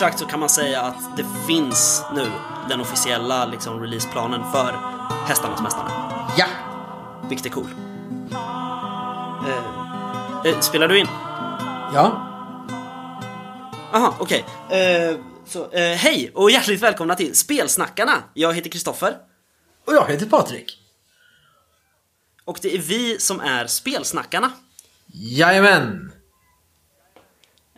sagt så kan man säga att det finns nu den officiella liksom, releaseplanen för Hästarnas Mästare. Ja! Vilket är cool. Eh, eh, spelar du in? Ja. Aha, okej. Eh, så, eh, hej och hjärtligt välkomna till Spelsnackarna. Jag heter Kristoffer Och jag heter Patrik. och det är vi som är Spelsnackarna. Jajamän!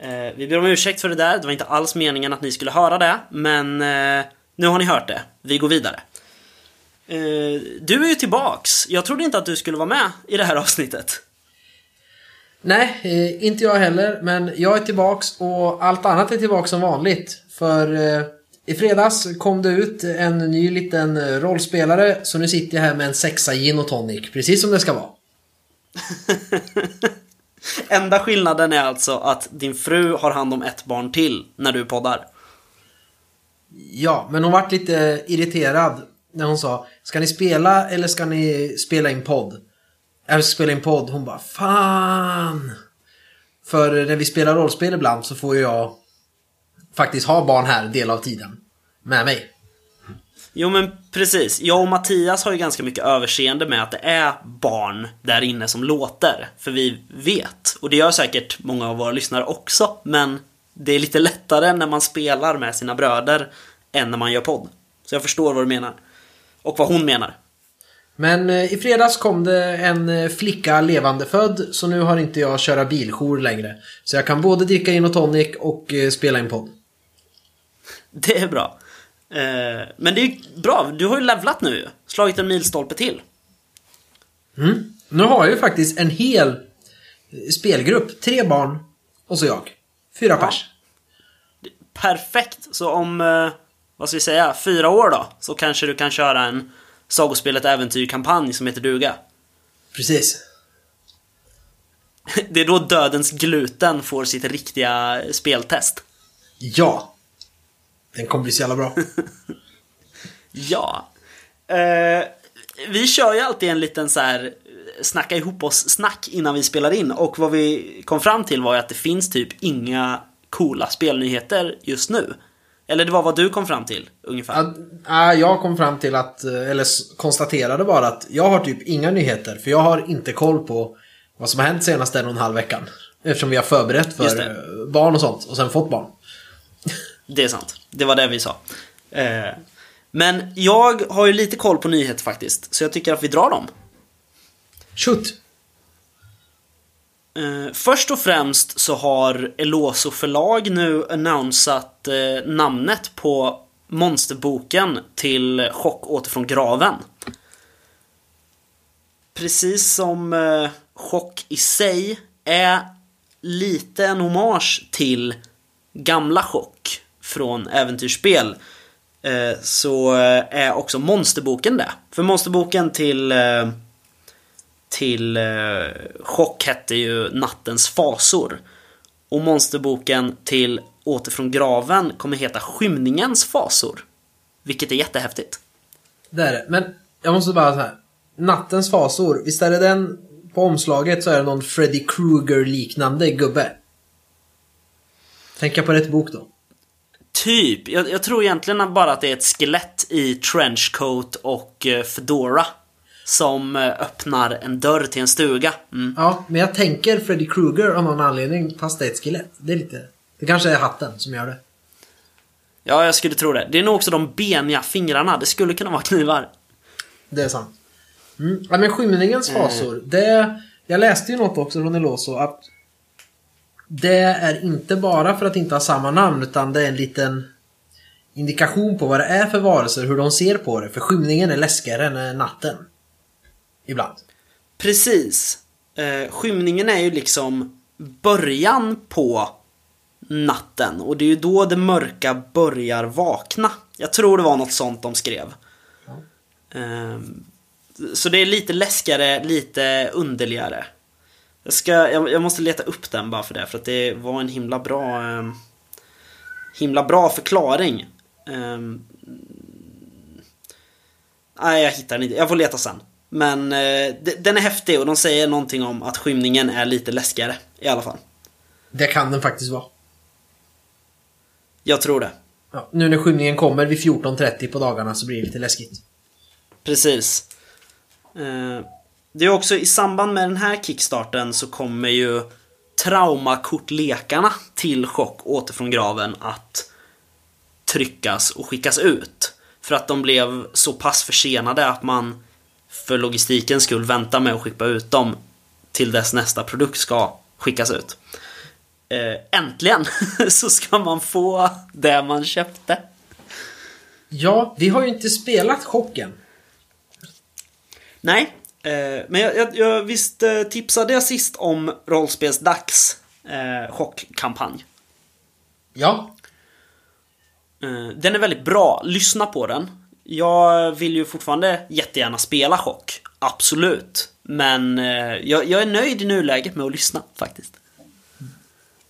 Eh, vi ber om ursäkt för det där, det var inte alls meningen att ni skulle höra det, men eh, nu har ni hört det. Vi går vidare. Eh, du är ju tillbaks. Jag trodde inte att du skulle vara med i det här avsnittet. Nej, eh, inte jag heller. Men jag är tillbaks och allt annat är tillbaks som vanligt. För eh, i fredags kom det ut en ny liten eh, rollspelare. Så nu sitter jag här med en sexa gin och tonic. Precis som det ska vara. Enda skillnaden är alltså att din fru har hand om ett barn till när du poddar. Ja, men hon vart lite irriterad när hon sa Ska ni spela eller ska ni spela in podd? Jag ska spela in podd. Hon bara Fan! För när vi spelar rollspel ibland så får jag faktiskt ha barn här del av tiden. Med mig. Jo men precis, jag och Mattias har ju ganska mycket överseende med att det är barn där inne som låter. För vi vet, och det gör säkert många av våra lyssnare också, men det är lite lättare när man spelar med sina bröder än när man gör podd. Så jag förstår vad du menar. Och vad hon menar. Men eh, i fredags kom det en eh, flicka levande född så nu har inte jag köra biljour längre. Så jag kan både dricka gin och tonic och eh, spela in podd. Det är bra. Eh, Men det är bra, du har ju levlat nu ju. Slagit en milstolpe till. Mm. Nu har jag ju faktiskt en hel spelgrupp. Tre barn och så jag. Fyra pers. Perfekt! Så om, eh, vad ska vi säga, fyra år då? Så kanske du kan köra en Sagospelet Äventyr-kampanj som heter duga. Precis. Det är då dödens gluten får sitt riktiga speltest. Ja. Den kommer bli så jävla bra. Ja. Eh, vi kör ju alltid en liten så här snacka ihop oss snack innan vi spelar in och vad vi kom fram till var ju att det finns typ inga coola spelnyheter just nu. Eller det var vad du kom fram till ungefär. Att, äh, jag kom fram till att, eller konstaterade bara att jag har typ inga nyheter. För jag har inte koll på vad som har hänt senaste en och en halv veckan. Eftersom vi har förberett för barn och sånt och sen fått barn. Det är sant. Det var det vi sa. Eh, men jag har ju lite koll på nyheter faktiskt, så jag tycker att vi drar dem. Shoot! Eh, först och främst så har Eloso förlag nu annonsat eh, namnet på monsterboken till Chock åter från graven. Precis som eh, Chock i sig är lite en hommage till gamla Chock från äventyrsspel eh, så eh, är också monsterboken det. För monsterboken till eh, till eh, Chock hette ju Nattens fasor. Och monsterboken till Åter från graven kommer heta Skymningens fasor. Vilket är jättehäftigt. Det är det. Men jag måste bara så här. Nattens fasor. Visst är det den på omslaget så är det någon Freddy Krueger liknande gubbe. Tänka på rätt bok då. Typ. Jag, jag tror egentligen bara att det är ett skelett i trenchcoat och eh, fedora. Som eh, öppnar en dörr till en stuga. Mm. Ja, men jag tänker Freddy Krueger av någon anledning fast det är ett skelett. Det är lite... Det kanske är hatten som gör det. Ja, jag skulle tro det. Det är nog också de beniga fingrarna. Det skulle kunna vara knivar. Det är sant. Mm. Ja, men skymningens fasor. Det, jag läste ju något också från Eloso att det är inte bara för att inte ha samma namn utan det är en liten indikation på vad det är för varelser, hur de ser på det. För skymningen är läskigare än eh, natten. Ibland. Precis. Eh, skymningen är ju liksom början på natten och det är ju då det mörka börjar vakna. Jag tror det var något sånt de skrev. Eh, så det är lite läskigare, lite underligare. Jag, ska, jag, jag måste leta upp den bara för det, för att det var en himla bra eh, Himla bra förklaring. Eh, nej, jag hittar den inte. Jag får leta sen. Men eh, den är häftig och de säger någonting om att skymningen är lite läskigare i alla fall. Det kan den faktiskt vara. Jag tror det. Ja, nu när skymningen kommer vid 14.30 på dagarna så blir det lite läskigt. Precis. Eh, Det är också i samband med den här kickstarten så kommer ju traumakortlekarna till Chock åter från graven att tryckas och skickas ut. För att de blev så pass försenade att man för logistikens skull väntar med att skicka ut dem till dess nästa produkt ska skickas ut. Eh, äntligen så ska man få det man köpte. Ja, vi har ju inte spelat chocken. Nej, men jag, jag, jag visst eh, tipsade jag sist om Rollspelsdags eh, chockkampanj. Ja. Eh, den är väldigt bra, lyssna på den. Jag vill ju fortfarande jättegärna spela chock, absolut. Men eh, jag, jag är nöjd i nuläget med att lyssna faktiskt.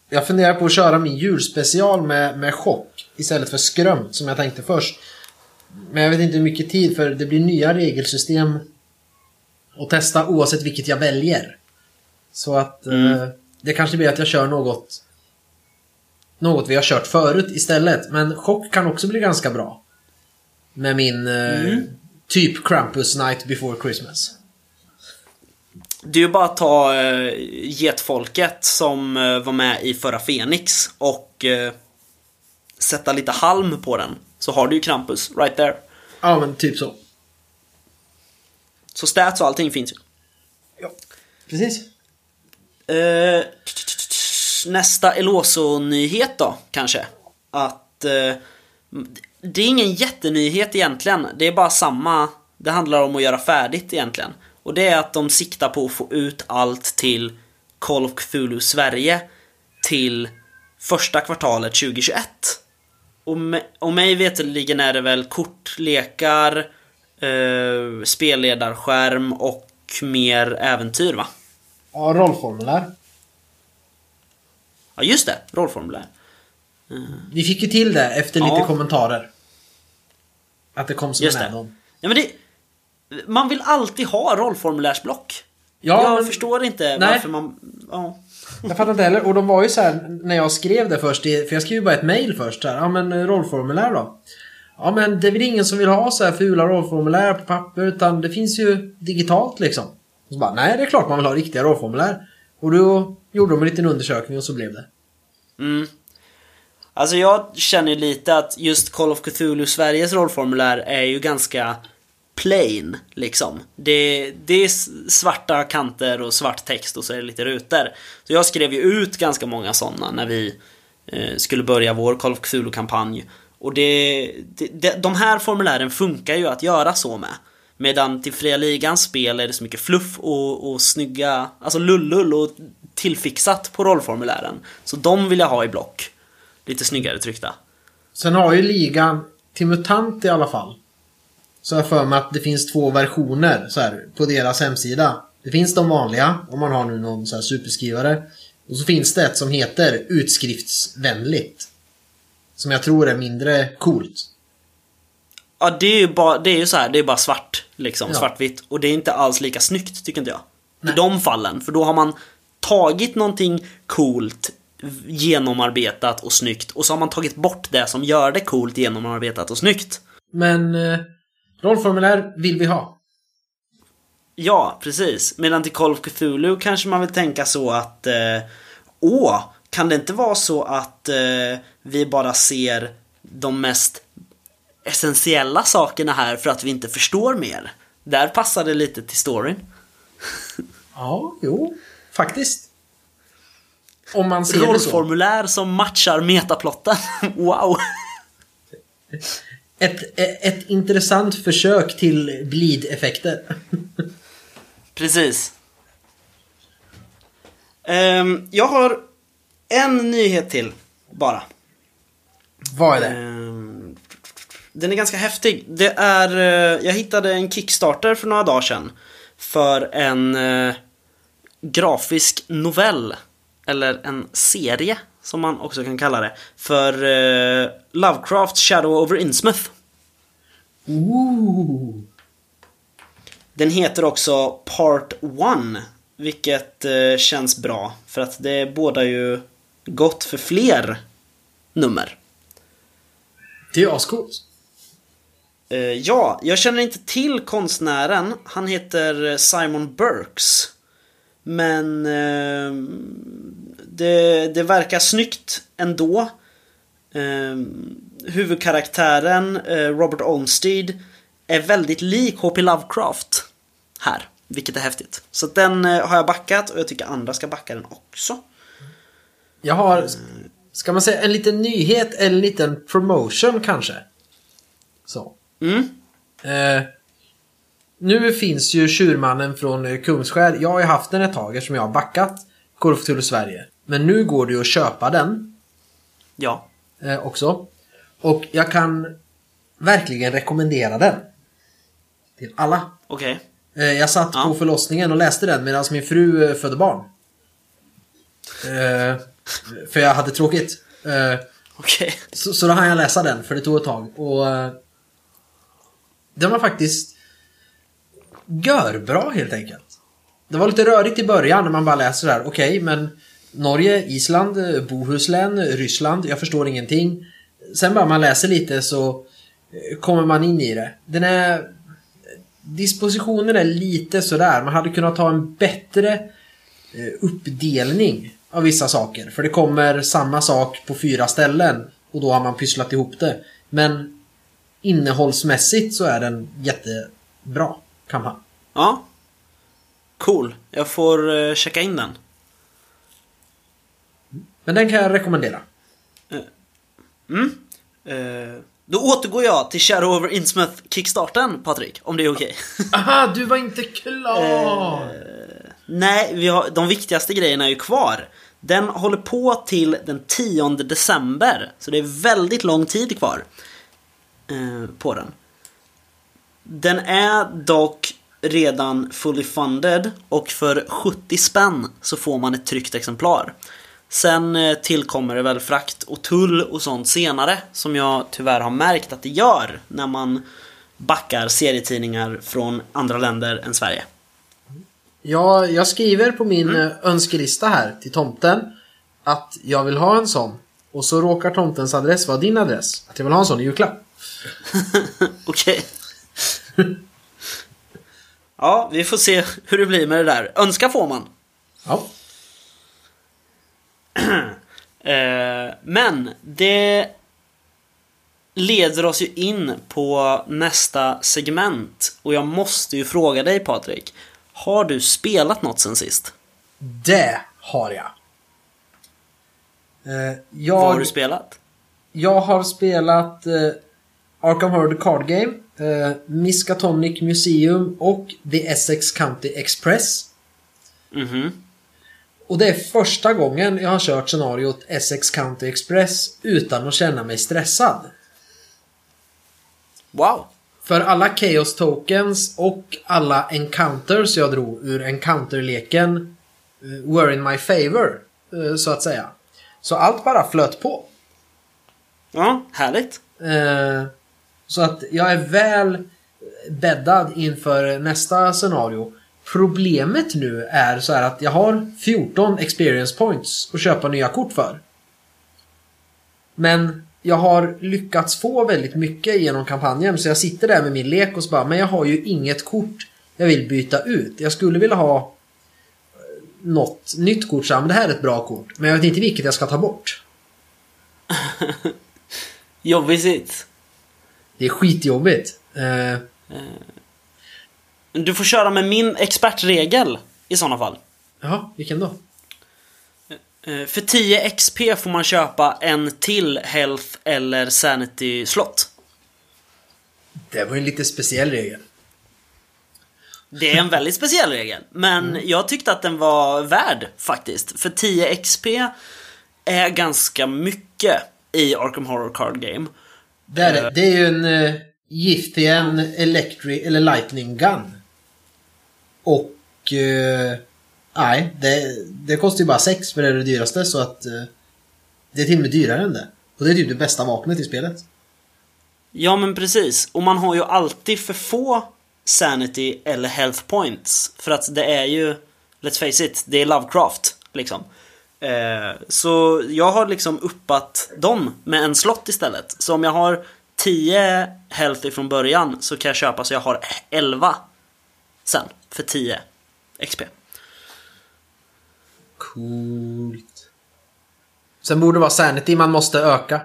Jag funderar på att köra min julspecial med, med chock istället för skrömt som jag tänkte först. Men jag vet inte hur mycket tid för det blir nya regelsystem att testa oavsett vilket jag väljer. Så att eh, det kanske blir att jag kör något något vi har kört förut istället. Men chock kan också bli ganska bra. Med min eh, typ Krampus Night Before Christmas. Det är ju bara att ta eh, getfolket som eh, var med i förra Fenix och eh, sätta lite halm på den. Så har du ju Krampus, right there. Ja, men typ så. Så stats och allting finns ju. Ja. Precis. Eh, nästa Eloso-nyhet då, kanske. Att eh, det är ingen jättenyhet egentligen. Det är bara samma. Det handlar om att göra färdigt egentligen. Och det är att de siktar på att få ut allt till Call of Cthulhu Sverige till första kvartalet 2021. Och, me- och mig veterligen är det väl kortlekar, eh, spelledarskärm och mer äventyr va? Ja, rollformulär. Ja just det, rollformulär. Vi fick ju till det efter lite Ja. kommentarer. Att det kom som Just en add-on. Ja, men det, man vill alltid ha rollformulärsblock. Ja, jag men- förstår inte Nej. varför man... Ja. Jag fattar inte heller. Och de var ju så här när jag skrev det först. För jag skrev ju bara ett mail först. Så här, ja men eh, rollformulär då? Ja men det är väl ingen som vill ha så här fula rollformulär på papper. Utan det finns ju digitalt liksom. Och så bara, nej det är klart man vill ha riktiga rollformulär. Och då gjorde de en liten undersökning och så blev det. Mm. Alltså jag känner lite att just Call of Cthulhu Sveriges rollformulär är ju ganska plain liksom. Det, det är svarta kanter och svart text och så är det lite rutor. Så jag skrev ju ut ganska många sådana när vi eh, skulle börja vår Call of Cthulhu-kampanj. Och det, det, det, de här formulären funkar ju att göra så med. Medan till Fria Ligans spel är det så mycket fluff och, och snygga, alltså lullull och tillfixat på rollformulären. Så de vill jag ha i block. Lite snyggare tryckta. Sen har ju ligan till MUTANT i alla fall. Så jag för mig att det finns två versioner så här, på deras hemsida. Det finns de vanliga, om man har nu någon så här superskrivare. Och så finns det ett som heter utskriftsvänligt. Som jag tror är mindre coolt. Ja, det är ju bara, det är ju så här, det är bara svart. Liksom, Ja. svartvitt. Och det är inte alls lika snyggt, tycker inte jag. Nej. I de fallen. För då har man tagit någonting coolt, genomarbetat och snyggt. Och så har man tagit bort det som gör det coolt, genomarbetat och snyggt. Men eh, rollformulär vill vi ha. Ja, precis. Medan till Call of Cthulhu kanske man vill tänka så att eh, Åh, kan det inte vara så att eh, vi bara ser de mest essentiella sakerna här för att vi inte förstår mer? Där passar det lite till storyn. Ja, jo. Faktiskt. Om man ser. Rollformulär som matchar metaplotten. wow! Ett, ett, ett intressant försök till bleed-effekter. Precis. Ehm, jag har en nyhet till bara. Vad är det? Ehm, Den är ganska häftig. Det är, eh, jag hittade en Kickstarter för några dagar sedan. För en eh, grafisk novell. Eller en serie, som man också kan kalla det. För eh, Lovecraft Shadow over Innsmouth. Ooh. Den heter också Part 1. Vilket eh, känns bra. För att det bådar ju gott för fler nummer. Det är ascoolt. Eh, ja, jag känner inte till konstnären. Han heter Simon Burks. Men eh, det, det verkar snyggt ändå. Eh, huvudkaraktären, eh, Robert Olmsted, är väldigt lik H.P. Lovecraft här. Vilket är häftigt. Så den eh, har jag backat och jag tycker andra ska backa den också. Jag har, ska man säga en liten nyhet eller en liten promotion kanske? Så. Mm. Eh, nu finns ju Tjurmannen från eh, Kungsskär. Jag har ju haft den ett tag eftersom jag har backat Call of Cthulhu Sverige. Men nu går det ju att köpa den Ja. eh, också. Och jag kan verkligen rekommendera den. Till alla. Okej. Eh, jag satt Ja. på förlossningen och läste den medan min fru eh, födde barn. För jag hade tråkigt. Eh, Okej. så, så då hann jag läsa den, för det tog ett tag. Och eh, Den var faktiskt görbra helt enkelt. Det var lite rörigt i början när man bara läser där. Okej, men Norge, Island, Bohuslän, Ryssland. Jag förstår ingenting. Sen bara man läser lite så eh, kommer man in i det. Den är... Dispositionen är lite sådär. Man hade kunnat ha en bättre uppdelning av vissa saker. För det kommer samma sak på fyra ställen och då har man pysslat ihop det. Men innehållsmässigt så är den jättebra kampanj. Ja. Cool. Jag får uh, checka in den. Men den kan jag rekommendera. Mm. Eh, då återgår jag till Shadow over Innsmouth kickstarten, Patrik. Om det är okej. Aha, du var inte klar! Nej, vi har, de viktigaste grejerna är ju kvar. Den håller på till den 10 december. Så det är väldigt lång tid kvar. eh, på den. Den är dock redan fully funded och för 70 spänn så får man ett tryckt exemplar. Sen eh, tillkommer det väl frakt och tull och sånt senare som jag tyvärr har märkt att det gör när man backar serietidningar från andra länder än Sverige. Ja, jag skriver på min mm. önskelista här till tomten att jag vill ha en sån. Och så råkar tomtens adress vara din adress. Att jag vill ha en sån i julklapp. Okej. ja, vi får se hur det blir med det där. Önska får man. Ja. Eh, men det leder oss ju in på nästa segment. Och jag måste ju fråga dig Patrik. Har du spelat något sen sist? Det har jag. Eh, jag, Vad har du spelat? jag har spelat eh, Arkham Horror Card Game, eh, Miskatonic Museum och The Essex County Express. Mhm. Och det är första gången jag har kört scenariot Essex County Express utan att känna mig stressad. Wow. För alla Chaos Tokens och alla Encounters jag drog ur Encounter-leken eh, were in my favor, eh, så att säga. Så allt bara flöt på. Ja, härligt. Eh, Så att jag är väl bäddad inför nästa scenario. Problemet nu är så här att jag har 14 experience points att köpa nya kort för. Men jag har lyckats få väldigt mycket genom kampanjen så jag sitter där med min lek och så bara, men jag har ju inget kort jag vill byta ut. Jag skulle vilja ha eh, något nytt kort, så här, men det här är ett bra kort. Men jag vet inte vilket jag ska ta bort. Jobbigt. Det är skitjobbigt. Eh, Du får köra med min expertregel i sådana fall. jaha, vilken då? Eh, För 10 XP får man köpa en till Health eller Sanity slott. Det var ju en lite speciell regel. Det är en väldigt speciell regel, men jag tyckte att den var värd faktiskt. För 10 XP är ganska mycket i Arkham Horror Card Game. Det är, det. det är ju en uh, Giftian Electric eller Lightning Gun. Och... eh, nej, det, det kostar ju bara 6 för det är det dyraste så att... eh, det är till och med dyrare än det. Och det är typ det bästa vapnet i spelet. Ja men precis, och man har ju alltid för få Sanity eller Health Points. För att det är ju, let's face it, det är Lovecraft. Liksom. Eh, så jag har liksom uppat dem med en slott istället. Så om jag har 10 health ifrån början så kan jag köpa så jag har 11 sen för 10 XP. Coolt. Sen borde det vara sanity man måste öka.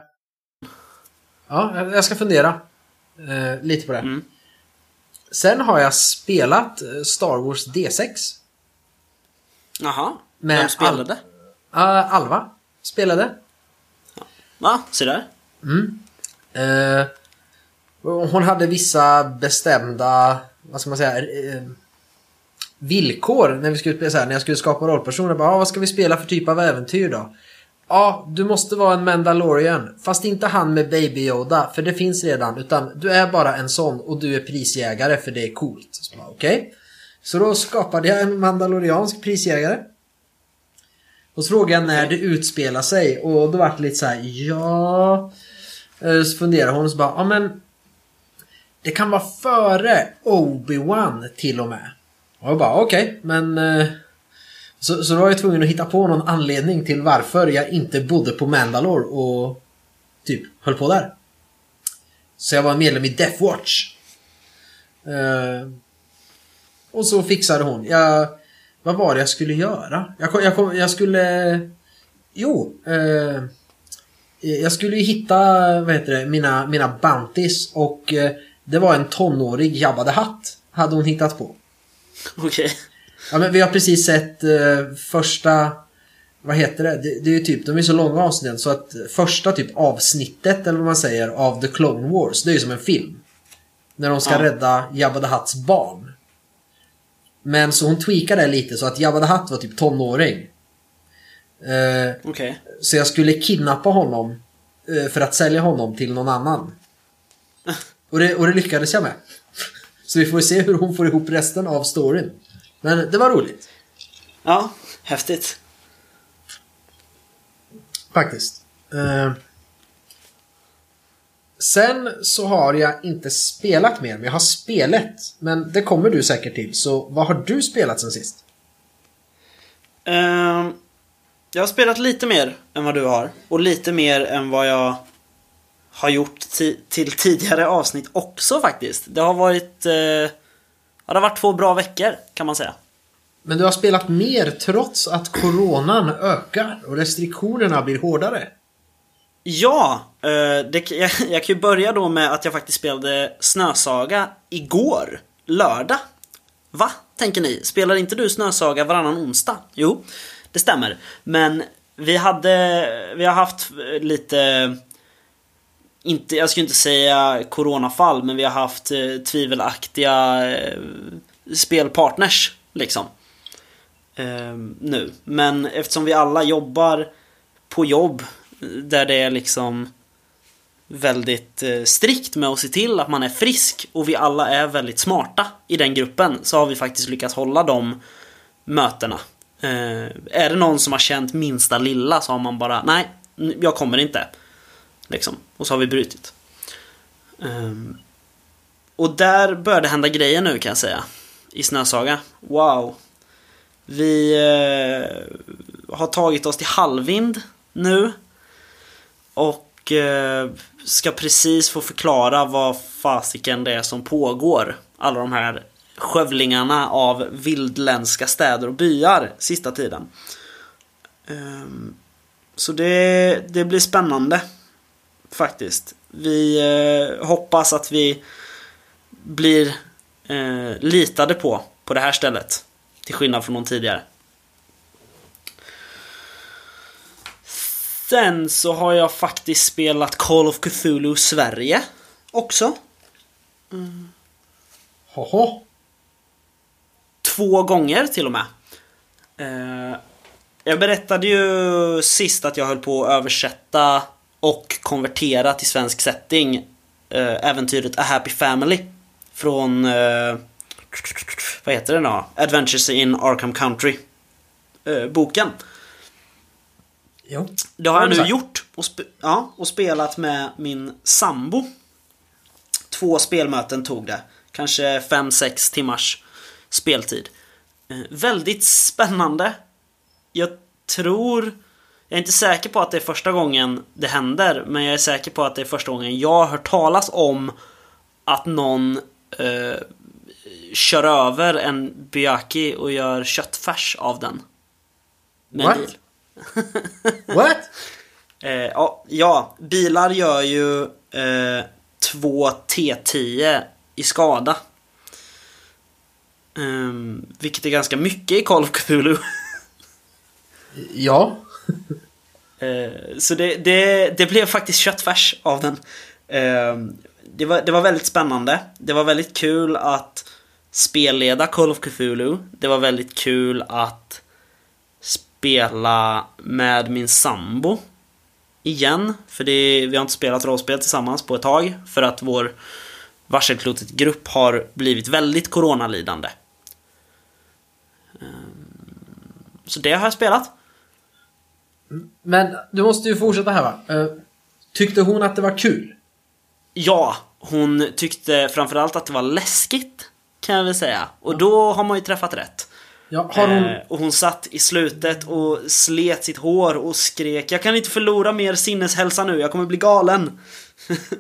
Ja, jag- ska fundera eh, lite på det. Mm. Sen har jag spelat eh, Star Wars D6. Jaha, Med vem spelade? Uh, Alva spelade. Va, se där. Eh, och hon hade vissa bestämda, vad ska man säga, eh, villkor när vi skulle spela så här, när jag skulle skapa rollpersoner. Bara, ah, vad ska vi spela för typ av äventyr då? Ja, du måste vara en Mandalorian. Fast inte han med Baby Yoda, för det finns redan. Utan du är bara en sån och du är prisjägare för det är coolt. Så Okej. Så då skapade jag en mandaloriansk prisjägare. Och så frågade jag när det utspelar sig och då var det lite så här, ja... Eh, Så funderar hon och så bara, ja men... Det kan vara före Obi-Wan till och med. Och jag bara, okej, men... Eh, så, så då var jag tvungen att hitta på någon anledning till varför jag inte bodde på Mandalore och typ höll på där. Så jag var medlem i Death Watch. Uh, och så fixade hon. Jag, vad var det jag skulle göra? Jag, kom, jag, kom, jag skulle... Jo. Uh, jag skulle ju hitta, vad heter det, mina, mina bounties och uh, det var en tonårig Jabba the Hutt. Hade hon hittat på. Okej. Ja men vi har precis sett eh, första, vad heter det? det? Det är ju typ, de är så långa avsnitten så att första typ avsnittet eller vad man säger av The Clone Wars, det är ju som en film. När de ska Ja. rädda Jabba the Hutts barn. Men så hon tweakade det lite så att Jabba the Hutt var typ tonåring. Eh, Okej. så jag skulle kidnappa honom eh, för att sälja honom till någon annan. Och det, och det lyckades jag med. Så vi får se hur hon får ihop resten av storyn. Men det var roligt. Ja, häftigt. Faktiskt. Eh, sen så har jag inte spelat mer, men jag har spelat. Men det kommer du säkert till. Så vad har du spelat sen sist? Ehm, jag har spelat lite mer än vad du har. Och lite mer än vad jag har gjort ti- till tidigare avsnitt också faktiskt. Det har varit... Eh, ja, det har varit två bra veckor kan man säga. Men du har spelat mer trots att coronan ökar och restriktionerna blir hårdare. Ja, eh, det, jag, jag kan ju börja då med att jag faktiskt spelade Snösaga igår, lördag. Va, tänker ni? Spelar inte du Snösaga varannan onsdag? Jo, det stämmer. Men vi hade, vi har haft eh, lite, inte, jag skulle inte säga coronafall, men vi har haft eh, tvivelaktiga eh, spelpartners, liksom. Eh, nu. Men eftersom vi alla jobbar på jobb eh, där det är liksom väldigt eh, strikt med att se till att man är frisk och vi alla är väldigt smarta i den gruppen så har vi faktiskt lyckats hålla de mötena. Eh, är det någon som har känt minsta lilla så har man bara nej, jag kommer inte. Liksom. Och så har vi brutit. Um, och där börjar det hända grejer nu kan jag säga. I Snösaga. Wow. Vi eh, har tagit oss till Halvvind nu. Och eh, ska precis få förklara vad fasiken det är som pågår. Alla de här skövlingarna av vildländska städer och byar sista tiden. Um, så det, det blir spännande. Faktiskt. Vi eh, hoppas att vi blir eh, litade på på det här stället. Till skillnad från de tidigare. Sen så har jag faktiskt spelat Call of Cthulhu Sverige också. Hoho. Två gånger till och med. Eh, jag berättade ju sist att jag höll på att översätta och konvertera till svensk setting eh, äventyret A Happy Family. Från, eh, vad heter det då? Adventures in Arkham Country. Eh, boken. Jo. Det har jag nu gjort och, spe- ja, och spelat med min sambo. Två spelmöten tog det. Kanske 5-6 timmars speltid. Eh, väldigt spännande. Jag tror Jag är inte säker på att det är första gången det händer, men jag är säker på att det är första gången jag har hört talas om att någon eh, kör över en Biaki och gör köttfärs av den. Med What? bil. What? Eh, ja, bilar gör ju eh, två T10 i skada. Ehm, vilket är ganska mycket i Call of Cthulhu. Ja. Eh, så det, det, det blev faktiskt köttfärs av den. Ehm, det, var, det var väldigt spännande. Det var väldigt kul att spelleda Call of Cthulhu. Det var väldigt kul att spela med min sambo. Igen, för det, vi har inte spelat rollspel tillsammans på ett tag. För att vår Varselklotet-grupp har blivit väldigt coronalidande. Ehm, så det har jag spelat. Men du måste ju fortsätta här va. Eh, Tyckte hon att det var kul? Ja, hon tyckte framförallt att det var läskigt. Kan jag väl säga. Och då har man ju träffat rätt. Ja, har hon... Eh, och hon satt i slutet och slet sitt hår och skrek Jag kan inte förlora mer sinneshälsa nu, jag kommer bli galen.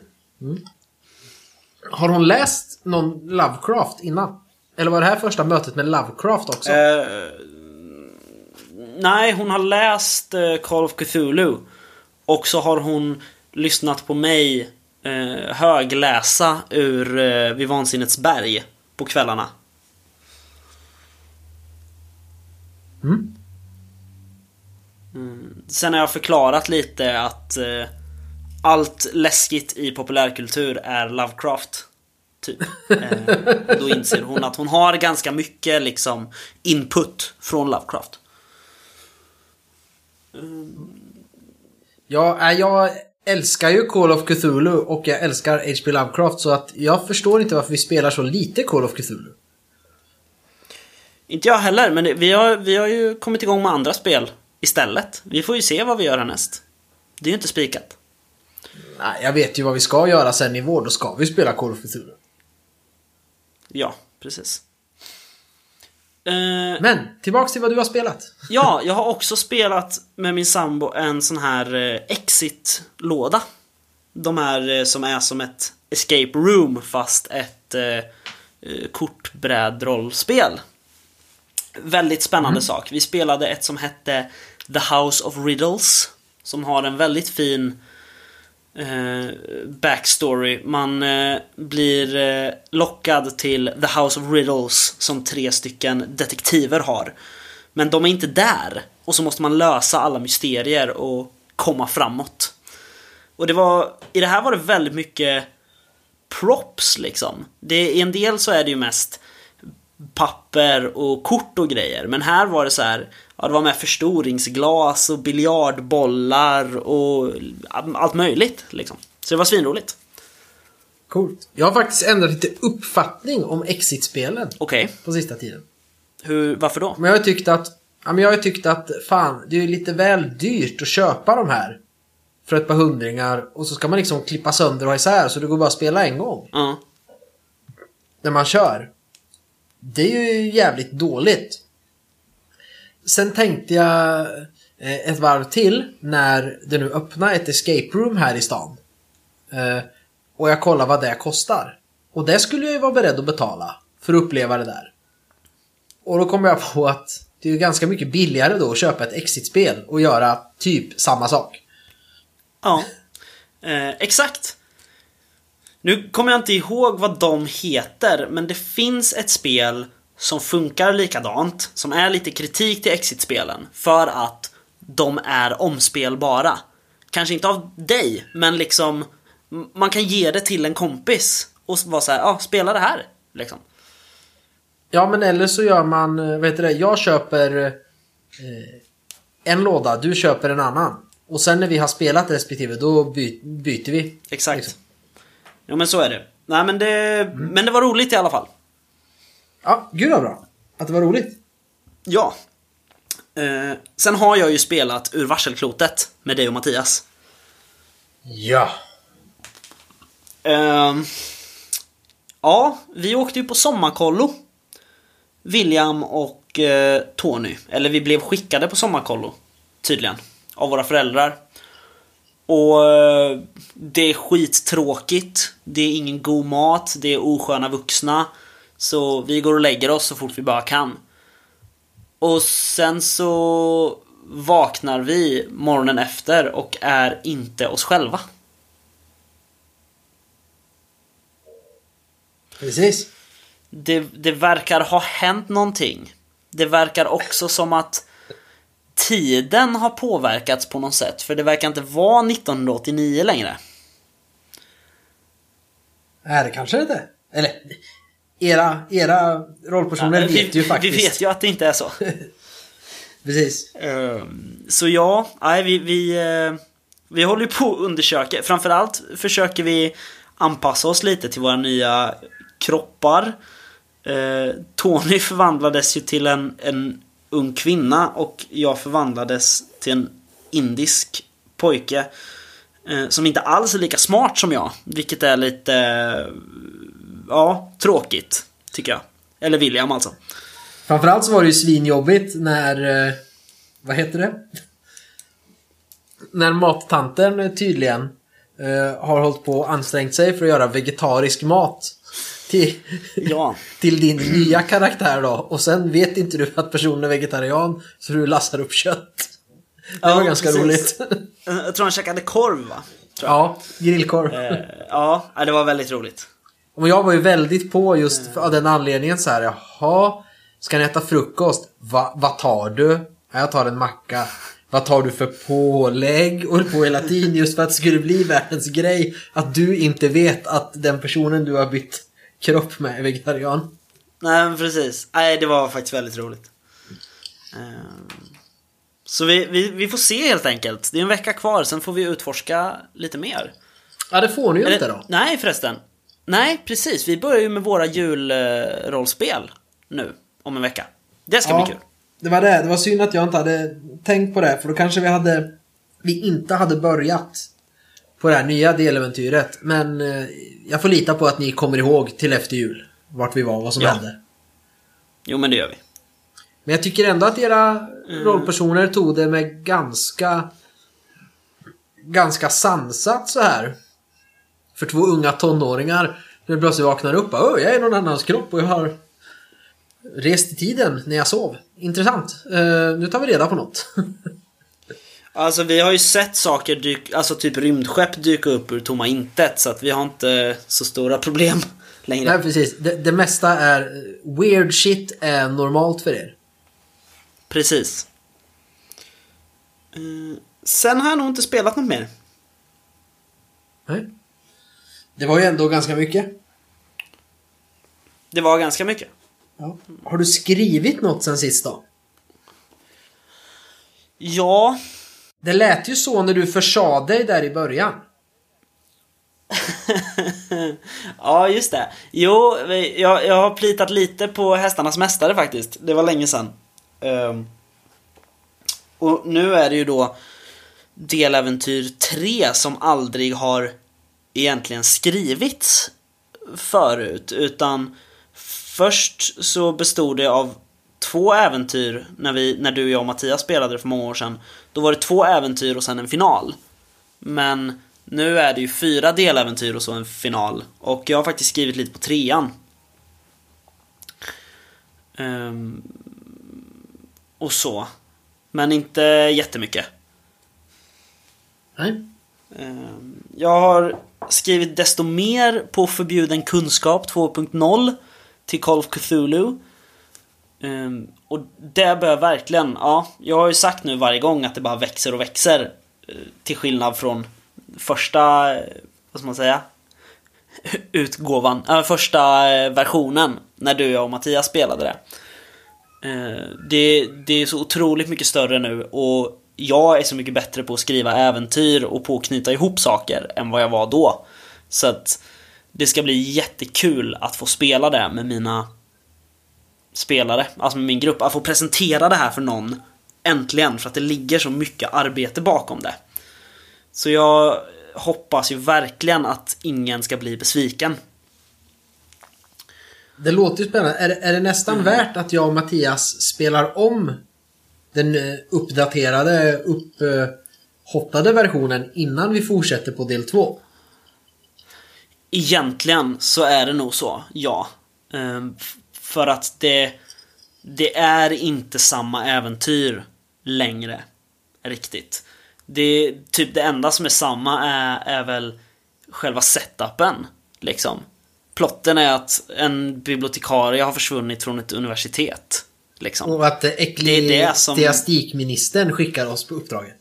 Har hon läst någon Lovecraft innan? Eller var det här första mötet med Lovecraft också? Eh, nej, hon har läst eh, Call of Cthulhu. Och så har hon lyssnat på mig eh, högläsa ur eh, Vid vansinnets berg på kvällarna. Mm. Mm. Sen har jag förklarat lite att eh, allt läskigt i populärkultur är Lovecraft. Typ. Eh, då inser hon att hon har ganska mycket liksom input från Lovecraft. Ja, äh, jag älskar ju Call of Cthulhu och jag älskar H.P. Lovecraft så att jag förstår inte varför vi spelar så lite Call of Cthulhu. Inte jag heller, men vi, har, vi har ju kommit igång med andra spel istället. Vi får ju se vad vi gör härnäst. Det är ju inte spikat. Nej, jag vet ju vad vi ska göra sen i vår. Då ska vi spela Call of Cthulhu. Ja, precis. Eh, Men, tillbaks till vad du har spelat. Ja, jag har också spelat med min sambo en sån här eh, exit-låda. De här eh, som är som ett escape room fast ett eh, eh, kortbrädrollspel. Väldigt spännande sak. Vi spelade ett som hette The House of Riddles. Som har en väldigt fin eh, backstory. Man eh, blir eh, lockad till The House of Riddles som tre stycken detektiver har. Men de är inte där. Och så måste man lösa alla mysterier och komma framåt. Och det var, i det här var det väldigt mycket props liksom. Det, I en del så är det ju mest papper och kort och grejer. Men här var det så här, ja, det var med förstoringsglas och biljardbollar och allt möjligt liksom. Så det var svinroligt. Coolt. Jag har faktiskt ändrat lite uppfattning om Exit-spelen Okej, på sista tiden. hur, varför då? Men jag har tyckt att, ja, men jag har tyckt att fan, det är lite väl dyrt att köpa de här. För ett par hundringar och så ska man liksom klippa sönder och ha isär så det går bara att spela en gång. Ja, När man kör. Det är ju jävligt dåligt. Sen tänkte jag eh, ett varv till när det nu öppnar ett escape room här i stan. Eh, och jag kollar vad det kostar. Och det skulle jag ju vara beredd att betala för att uppleva det där. Och då kom jag på att det är ju ganska mycket billigare då att köpa ett exit-spel och göra typ samma sak. ja. Eh, exakt. Nu kommer jag inte ihåg vad de heter, men det finns ett spel som funkar likadant, som är lite kritik till Exit-spelen, för att de är omspelbara. Kanske inte av dig, men liksom man kan ge det till en kompis och vara så här, ja, spela det här. Liksom. Ja, men eller så gör man, eh, vad heter det, jag köper eh, en låda, du köper en annan. Och sen när vi har spelat respektive, då by byter vi. Exakt. Liksom. Jo men så är det. Nej men det, men det var roligt i alla fall. Ja, gud vad bra. Att det var roligt. Ja. Eh, sen har jag ju spelat ur varselklotet med dig och Mattias. Ja. Ehm, ja, vi åkte ju på sommarkollo. William och eh, Tony. Eller vi blev skickade på sommarkollo. Tydligen. av våra föräldrar. Och eh, det är skittråkigt. Det är ingen god mat, det är osköna vuxna. Så vi går och lägger oss så fort vi bara kan. Och sen så vaknar vi morgonen efter och är inte oss själva. Precis. Det, det verkar ha hänt någonting. Det verkar också som att tiden har påverkats på något sätt. För det verkar inte vara 1989 längre. Är det kanske inte? Eller, era, era rollpersoner Ja, vet ju faktiskt. Vi vet ju att det inte är så. Precis. Ehm, så ja, nej, vi, vi, eh, vi håller ju på att undersöka. Framförallt försöker vi anpassa oss lite till våra nya kroppar. Eh, Tony förvandlades ju till en, en ung kvinna och jag förvandlades till en indisk pojke. eh, Som inte alls är lika smart som jag. Vilket är lite... eh, Ja, tråkigt. Tycker jag. Eller William alltså. Framförallt så var det ju svinjobbigt när... eh, Vad heter det? När mattanten tydligen eh, har hållit på och ansträngt sig för att göra vegetarisk mat. Till, Ja. till din nya karaktär då. Och sen vet inte du att personen är vegetarian så du lassar upp kött. Det var Ja, ganska precis. roligt. Jag tror han käkade korv va? Ja, grillkorv. Eh, ja, det var väldigt roligt. Och jag var ju väldigt på just för, av den anledningen så här. Jaha, ska ni äta frukost? Va, vad tar du? Ja, jag tar en macka. Vad tar du för pålägg? Och på hela tiden just för att det skulle bli världens grej. Att du inte vet att den personen du har bytt kropp med är vegetarian. Nej, men precis. Nej, det var faktiskt väldigt roligt. Ehm, Så vi, vi, vi får se helt enkelt. Det är en vecka kvar, sen får vi utforska lite mer. Ja, det får ni ju Eller- inte då. Nej, förresten. Nej, precis. Vi börjar ju med våra julrollspel nu, om en vecka. Det ska Ja, bli kul. det var det. Det var synd att jag inte hade tänkt på det. För då kanske vi hade... Vi inte hade börjat på det här nya deläventyret. Men eh, jag får lita på att ni kommer ihåg till efter jul. Vart vi var och vad som Ja. hände. Jo, men det gör vi. Men jag tycker ändå att era rollpersoner tog det med ganska... Ganska sansat så här. För två unga tonåringar. När de plötsligt vaknar upp. Åh, jag är någon annans kropp och jag har rest i tiden när jag sov. Intressant. Eh, nu tar vi reda på något. Alltså vi har ju sett saker dyka, alltså typ rymdskepp dyka upp ur tomma intet så att vi har inte så stora problem längre. Nej, precis. Det, det mesta är... eh, Weird shit är normalt för er. Precis. Eh, sen har jag nog inte spelat något mer. Nej. Det var ju ändå ganska mycket. Det var ganska mycket. Ja. Har du skrivit något sen sist då? Ja, Det lät ju så när du försade dig där i början. ja just det. Jo, jag, jag har plitat lite på Hästarnas Mästare faktiskt. Det var länge sedan. Ehm, och nu är det ju då deläventyr 3 som aldrig har egentligen skrivits förut. Utan först så bestod det av två äventyr när, vi, när du, jag och Mattias spelade för många år sedan. Då var det två äventyr och sen en final. Men nu är det ju fyra deläventyr och så en final. Och jag har faktiskt skrivit lite på trean. Ehm, och så. Men inte jättemycket. Nej. Ehm, Jag har skrivit desto mer på Förbjuden kunskap 2.0 till Call of Cthulhu. Um, Och det bör verkligen, ja, jag har ju sagt nu varje gång att det bara växer och växer. Eh, till skillnad från första, eh, vad ska man säga? Utgåvan, äh, första versionen när du, jag och Mattias spelade det. Uh, det, det är så otroligt mycket större nu och jag är så mycket bättre på att skriva äventyr och på att knyta ihop saker än vad jag var då. Så att det ska bli jättekul att få spela det med mina spelare, alltså med min grupp. Att få presentera det här för någon äntligen, för att det ligger så mycket arbete bakom det. Så jag hoppas ju verkligen att ingen ska bli besviken. Det låter ju spännande. Är, är det nästan värt att jag och Mattias spelar om den eh, uppdaterade, upphottade versionen innan vi fortsätter på del 2. Egentligen så är det nog så, ja. Ehm, för att det, det är inte samma äventyr längre. Riktigt. Det, typ det enda som är samma är, är väl själva setupen. Liksom. Plotten är att en bibliotekarie har försvunnit från ett universitet. Liksom. Och att det som- ecklesiastikministern skickar oss på uppdraget.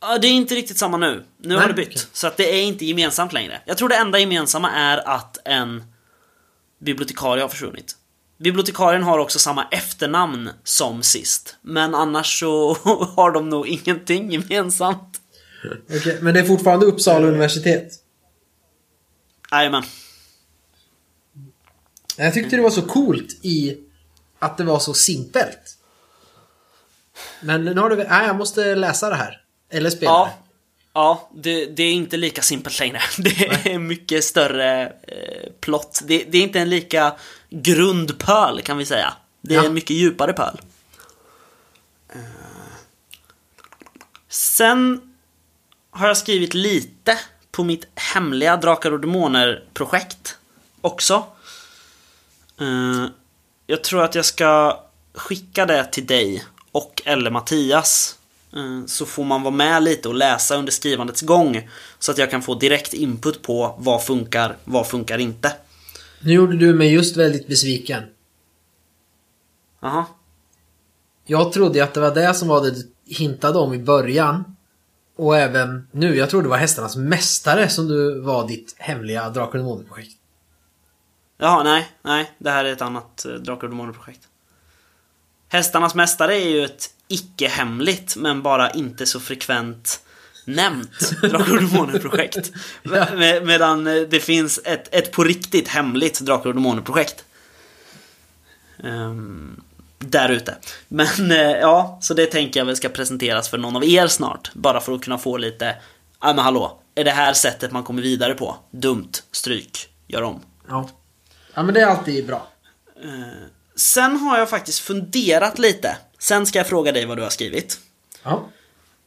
Ja, det är inte riktigt samma nu. Nu Nej, har det bytt. okej. Så att det är inte gemensamt längre. Jag tror det enda gemensamma är att en bibliotekarie har försvunnit. Bibliotekarien har också samma efternamn som sist. Men annars så har de nog ingenting gemensamt. Okej, men det är fortfarande Uppsala universitet. Jajamän. Jag tyckte det var så coolt i att det var så simpelt. Men nu har du... Nej, jag måste läsa det här. Eller spela Ja. det. Ja, det, det är inte lika simpelt längre. Det är mycket större eh, plott. Det, det är inte en lika grund pöl kan vi säga. Det är Ja. en mycket djupare pöl. Eh. Sen har jag skrivit lite på mitt hemliga Drakar och Demoner-projekt också. Jag tror att jag ska skicka det till dig och eller Mattias. Eh, Så får man vara med lite och läsa under skrivandets gång. Så att jag kan få direkt input på vad funkar, vad funkar inte. Nu gjorde du mig just väldigt besviken. Jaha. Jag trodde att det var det som var det du hintade om i början. Och även nu. Jag trodde det var Hästarnas Mästare som du var ditt hemliga Drakar och Demoner-projekt. Jaha, nej, nej. Det här är ett annat eh, Drakar och Demoner-projekt. Hästarnas Mästare är ju ett icke-hemligt, men bara inte så frekvent nämnt Drakar och Demoner-projekt. Ja. Med, medan eh, det finns ett, ett på riktigt hemligt Drakar och Demoner-projekt. Um, där ute. Men eh, ja, så det tänker jag väl ska presenteras för någon av er snart. Bara för att kunna få lite, ja men hallå, är det här sättet man kommer vidare på? Dumt, stryk, gör om. Ja. Ja men det är alltid bra. Sen har jag faktiskt funderat lite. Sen ska jag fråga dig vad du har skrivit. Ja.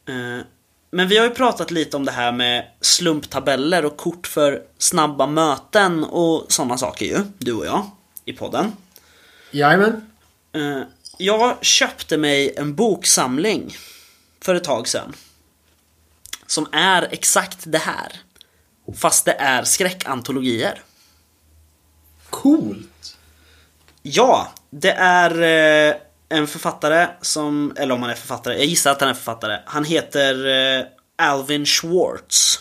Eh, Men vi har ju pratat lite om det här med slumptabeller och kort för snabba möten och sådana saker ju, du och jag, i podden. Jajamän. Eh, Jag köpte mig en boksamling för ett tag sedan. Som är exakt det här. Fast det är skräckantologier. Coolt. Ja, det är eh, en författare som, eller om han är författare, jag gissar att han är författare. Han heter eh, Alvin Schwartz.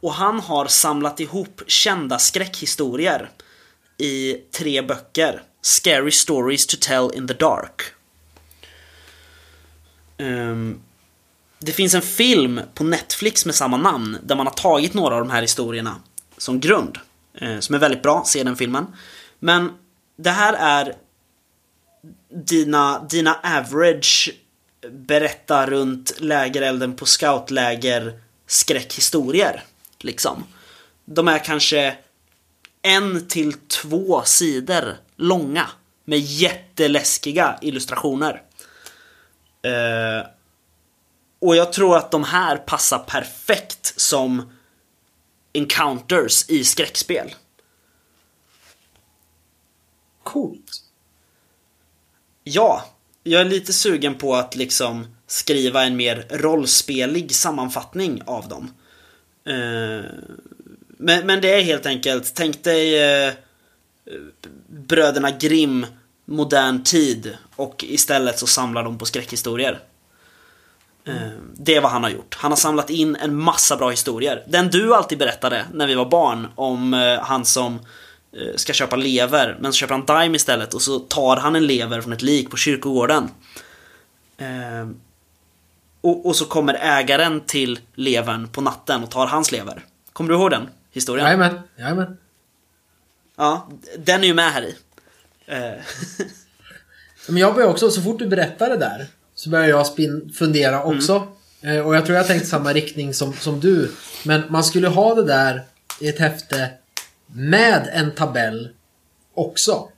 Och han har samlat ihop kända skräckhistorier i tre böcker. Scary Stories to Tell in the Dark. Um, det finns en film på Netflix med samma namn där man har tagit några av de här historierna som grund. Eh, som är väldigt bra, se den filmen. Men det här är dina, dina average berätta runt lägerelden på scoutläger skräckhistorier. Liksom. De är kanske en till två sidor långa med jätteläskiga illustrationer. Eh, och jag tror att de här passar perfekt som encounters i skräckspel. Coolt. Ja, jag är lite sugen på att liksom skriva en mer rollspelig sammanfattning av dem. Eh, men, men det är helt enkelt, tänk dig eh, Bröderna Grimm modern tid och istället så samlar de på skräckhistorier. Eh, Det är vad han har gjort. Han har samlat in en massa bra historier. Den du alltid berättade när vi var barn om eh, han som eh, ska köpa lever, men så köper han Dime istället och så tar han en lever från ett lik på kyrkogården. Och, och så kommer ägaren till levern på natten och tar hans lever. Kommer du ihåg den historien? Jajamän. Jajamän. Ja, den är ju med här i. Men jag börjar också, så fort du berättar det där så börjar jag spin, fundera också. Eh, och jag tror jag tänkte samma riktning som, som du. Men man skulle ha det där i ett häfte med en tabell också.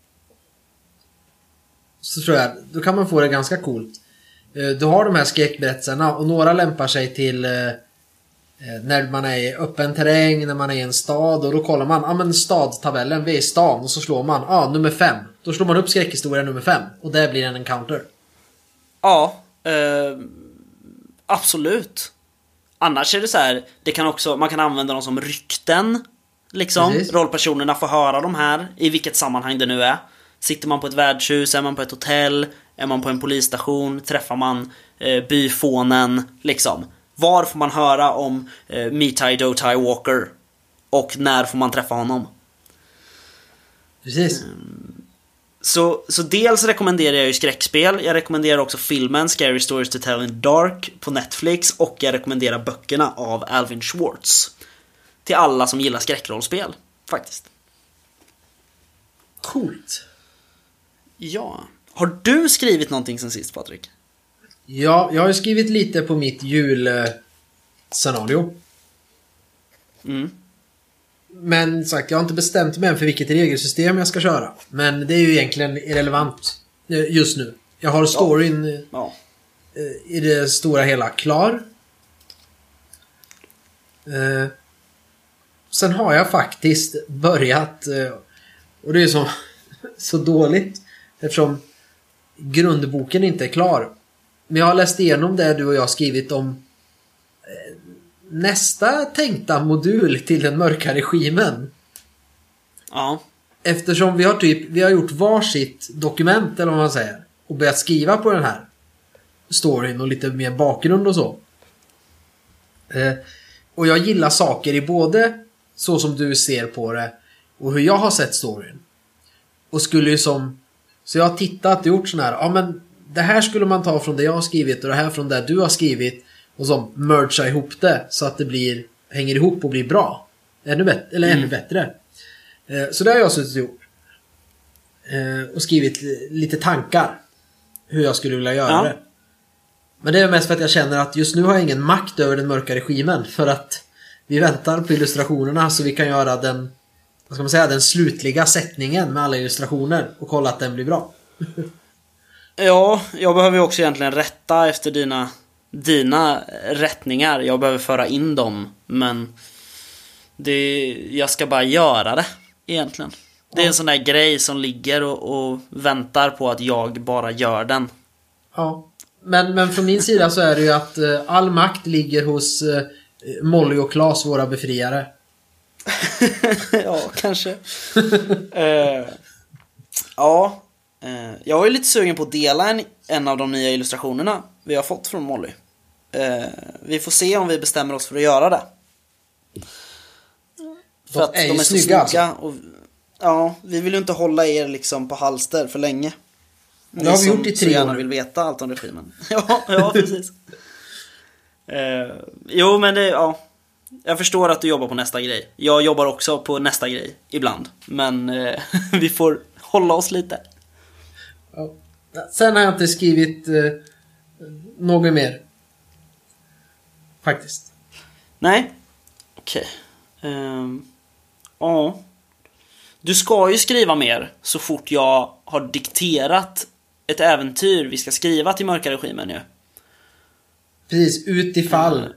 Så tror jag, då kan man få det ganska coolt. eh, du har de här skräckberättelserna och några lämpar sig till eh, när man är i öppen terräng, när man är i en stad och då kollar man, ja ah, men stadtabellen, vi är i stan och så slår man, ja ah, nummer fem. Då slår man upp skräckhistoria nummer fem och det blir en encounter. Ja, eh, absolut. Annars är det så här, det kan också, man kan använda dem som rykten. Liksom, Precis. rollpersonerna får höra de här, i vilket sammanhang det nu är. Sitter man på ett värdshus, är man på ett hotell, är man på en polisstation, träffar man eh, byfånen, liksom. Var får man höra om eh, Mitai Dotai Walker? Och när får man träffa honom? Precis. Så, så dels rekommenderar jag ju skräckspel, jag rekommenderar också filmen Scary Stories to Tell in the Dark på Netflix och jag rekommenderar böckerna av Alvin Schwartz. Till alla som gillar skräckrollspel, faktiskt. Coolt. Ja. Har du skrivit någonting sen sist Patrik? Ja, jag har ju skrivit lite på mitt julscenario. Mm. Men sagt, jag har inte bestämt mig än för vilket regelsystem jag ska köra. Men det är ju egentligen irrelevant eh, just nu. Jag har storyn eh, Ja. i det stora hela klar. Eh, sen har jag faktiskt börjat, eh, och det är så, så dåligt eftersom grundboken inte är klar. Men jag har läst igenom det du och jag har skrivit om eh, nästa tänkta modul till den mörka regimen. Ja. Eftersom vi har typ, vi har gjort varsitt dokument eller vad man säger. Och börjat skriva på den här storyn och lite mer bakgrund och så. Eh, och jag gillar saker i både så som du ser på det och hur jag har sett storyn. Och skulle ju som... Så jag har tittat och gjort sån här, ja men det här skulle man ta från det jag har skrivit och det här från det du har skrivit. Och så mergea ihop det så att det blir, hänger ihop och blir bra. Ännu bättre, eller ännu bättre. Eh, Så det har jag suttit och gjort. Eh, Och skrivit li- lite tankar. Hur jag skulle vilja göra Ja. det. Men det är mest för att jag känner att just nu har jag ingen makt över den mörka regimen. För att vi väntar på illustrationerna så vi kan göra den, vad ska man säga, den slutliga sättningen med alla illustrationer och kolla att den blir bra. Ja, jag behöver ju också egentligen rätta efter dina, dina rättningar. Jag behöver föra in dem, men det, jag ska bara göra det egentligen. Det är en sån där grej som ligger och, och väntar på att jag bara gör den. Ja. Men, men från min sida så är det ju att eh, all makt ligger hos eh, Molly och Klas, våra befriare. ja, kanske. Eh, ja, eh, jag var ju lite sugen på att dela en, en av de nya illustrationerna vi har fått från Molly. Eh, vi får se om vi bestämmer oss för att göra det. För De att är de är så snygga, alltså. snygga. Och, ja, vi vill ju inte hålla er liksom på halster för länge. Det har vi gjort i tre gärna år. vill veta allt om regimen. ja, ja, precis. Eh, jo, men det, ja. Jag förstår att du jobbar på nästa grej. Jag jobbar också på nästa grej, ibland. Men eh, vi får hålla oss lite. Ja. Sen har jag inte skrivit eh, något mer. Faktiskt. Nej? Okej. Ehm, Ja. Du ska ju skriva mer så fort jag har dikterat ett äventyr vi ska skriva till mörka regimen ju. Precis, utifall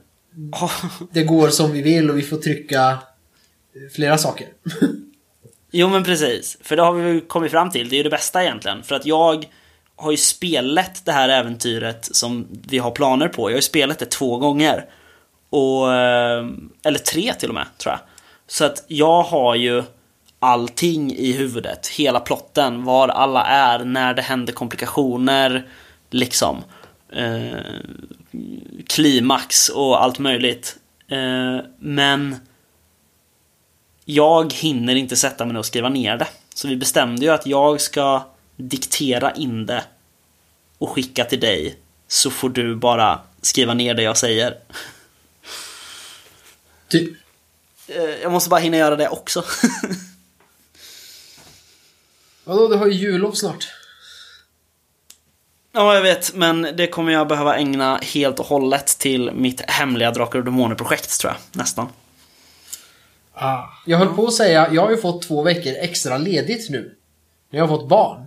Ja. det går som vi vill och vi får trycka flera saker. Jo men precis, för det har vi ju kommit fram till, det är ju det bästa egentligen. För att jag har ju spelat det här äventyret som vi har planer på. Jag har ju spelat det två gånger. Och, eh, eller tre till och med, tror jag. Så att jag har ju allting i huvudet, hela plotten, var alla är, när det händer komplikationer, liksom. Eh, klimax och allt möjligt. Eh, men jag hinner inte sätta mig ner och skriva ner det. Så vi bestämde ju att jag ska diktera in det och skicka till dig. Så får du bara skriva ner det jag säger. Typ. Jag måste bara hinna göra det också. Vadå, du har ju jullov snart. ja, jag vet, men det kommer jag behöva ägna helt och hållet till mitt hemliga Drakar och Demoner-projekt, tror jag. Nästan. Jag höll på att säga, jag har ju fått två veckor extra ledigt nu. När jag har fått barn.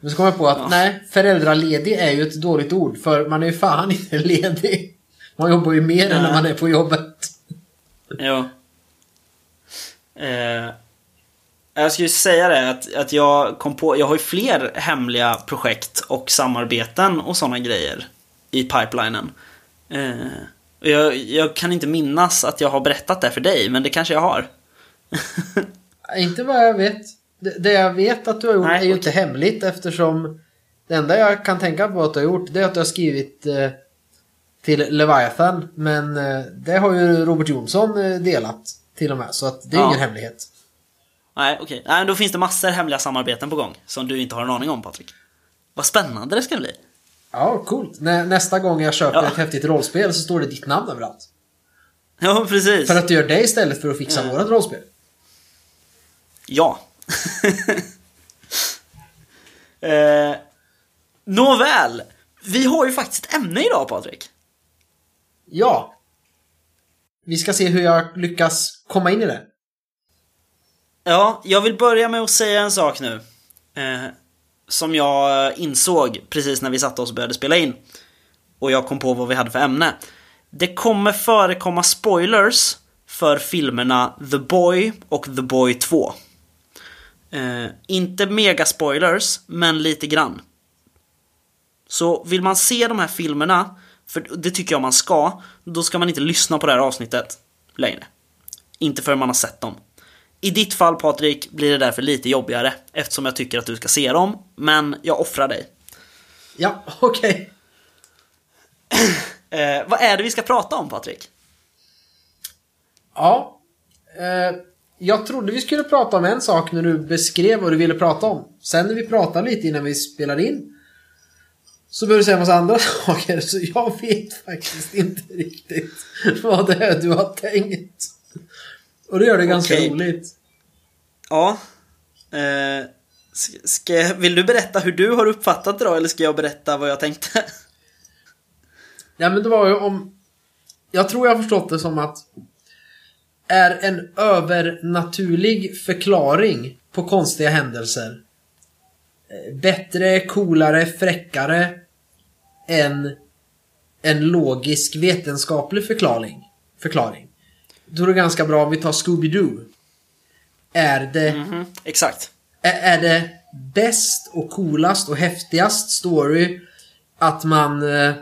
Men så kom jag på att nej, föräldraledig är ju ett dåligt ord för man är ju fan inte ledig. Man jobbar ju mer än när man är på jobbet. Ja. Eh, jag skulle säga det att, att jag kom på, jag har ju fler hemliga projekt och samarbeten och sådana grejer i pipelinen. Eh, och jag, jag kan inte minnas att jag har berättat det för dig, men det kanske jag har. Inte vad jag vet. Det, det jag vet att du har gjort Nej, är ju inte hemligt eftersom det enda jag kan tänka på att du har gjort det är att du har skrivit eh, till Leviathan. Men eh, det har ju Robert Jonsson eh, delat till och med så att det är Ja. ingen hemlighet. Nej, okej. Nej, men då finns det massor hemliga samarbeten på gång som du inte har en aning om, Patrik. Vad spännande det ska bli. Ja, coolt. Nä, nästa gång jag köper Ja. ett häftigt rollspel så står det ditt namn överallt. Ja, precis. För att du gör det istället för att fixa Mm. vårat rollspel. Ja. eh, nåväl. Vi har ju faktiskt ett ämne idag, Patrik. Ja. Vi ska se hur jag lyckas komma in i det. Ja, jag vill börja med att säga en sak nu. Eh, som jag insåg precis när vi satte oss och började spela in. Och jag kom på vad vi hade för ämne. Det kommer förekomma spoilers för filmerna The Boy och The Boy 2. Eh, inte mega spoilers, men lite grann. Så vill man se de här filmerna, för det tycker jag man ska, då ska man inte lyssna på det här avsnittet längre. Inte förrän man har sett dem. I ditt fall Patrik blir det därför lite jobbigare eftersom jag tycker att du ska se dem, men jag offrar dig. Ja, okej. Eh, vad är det vi ska prata om Patrik? Ja. Eh, jag trodde vi skulle prata om en sak när du beskrev vad du ville prata om. Sen när vi pratade lite innan vi spelade in. Så började du säga en massa andra saker. Så jag vet faktiskt inte riktigt vad det är du har tänkt. Och det gör det ganska Okej. roligt. Ja. Eh, ska, vill du berätta hur du har uppfattat det då, eller ska jag berätta vad jag tänkte? Ja men det var ju om... Jag tror jag har förstått det som att... Är en övernaturlig förklaring på konstiga händelser eh, bättre, coolare, fräckare än en logisk vetenskaplig förklaring? Förklaring. Då är det ganska bra om vi tar Scooby-Doo. Är det Mhm, exakt. är är det bäst och coolast och häftigast story att man eh,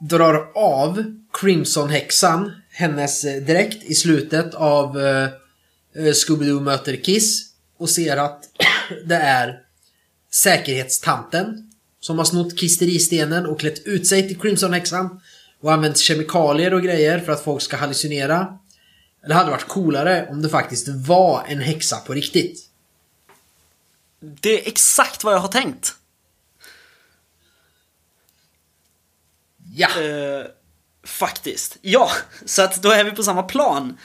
drar av Crimson-häxan, hennes eh, dräkt i slutet av eh, eh, Scooby-Doo möter Kiss och ser att det är säkerhetstanten som har snott kisteristenen och klätt ut sig till Crimson-häxan och använt kemikalier och grejer för att folk ska hallucinera. Det hade varit coolare om det faktiskt var en häxa på riktigt. Det är exakt vad jag har tänkt. Ja! Eh, faktiskt. Ja, så att då är vi på samma plan.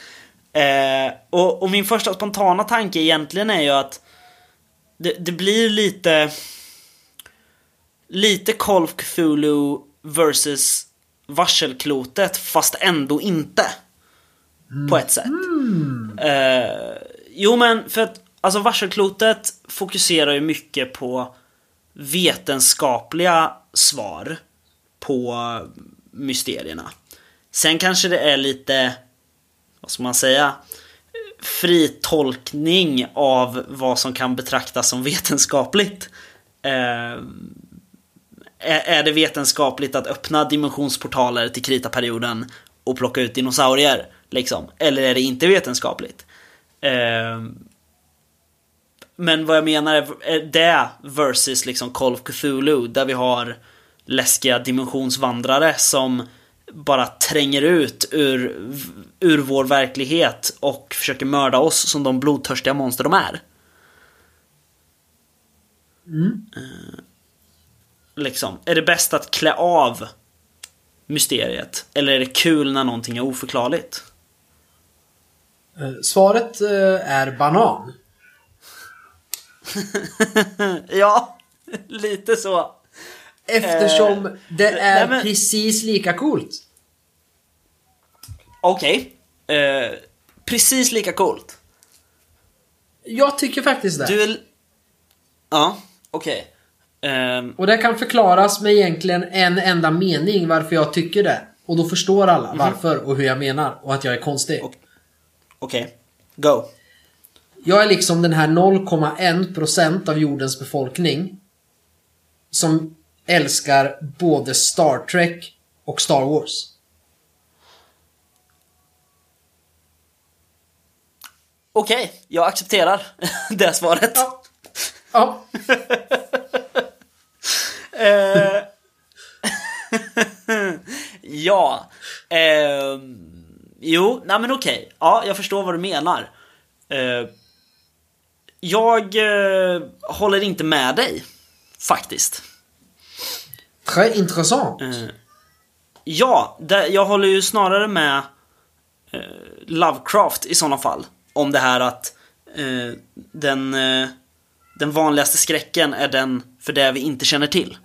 Eh, och, och min första spontana tanke egentligen är ju att det, det blir lite... Lite Call of Cthulhu versus varselklotet fast ändå inte. På ett sätt. Eh, jo men för att alltså varselklotet fokuserar ju mycket på vetenskapliga svar på mysterierna. Sen kanske det är lite, vad ska man säga, fri tolkning av vad som kan betraktas som vetenskapligt. Eh, är det vetenskapligt att öppna dimensionsportaler till kritaperioden och plocka ut dinosaurier? Liksom? Eller är det inte vetenskapligt? Eh, men vad jag menar är är det versus liksom Call of Cthulhu där vi har läskiga dimensionsvandrare som bara tränger ut ur, ur vår verklighet och försöker mörda oss som de blodtörstiga monster de är. Eh, liksom, är det bäst att klä av mysteriet? Eller är det kul när någonting är oförklarligt? Eh, Svaret eh, är banan. ja, lite så. Eftersom Eh, det nej, är men- precis lika coolt. Okej. Eh, precis lika coolt. Jag tycker faktiskt det. Du är... Ja. Okej. Ehm, Och det kan förklaras med egentligen en enda mening varför jag tycker det. Och då förstår alla varför och hur jag menar och att jag är konstig. Okej. Go. Jag är liksom den här 0,1% av jordens befolkning som älskar både Star Trek och Star Wars. Okej, jag accepterar det svaret. Ja. Ja. Eh, ja. ehm, jo, nej men okej. Ja, jag förstår vad du menar. Eh, jag eh, håller inte med dig, faktiskt. Très intressant. Eh, ja, det, jag håller ju snarare med eh, Lovecraft i sådana fall. Om det här att eh, den, eh, den vanligaste skräcken är den för det vi inte känner till.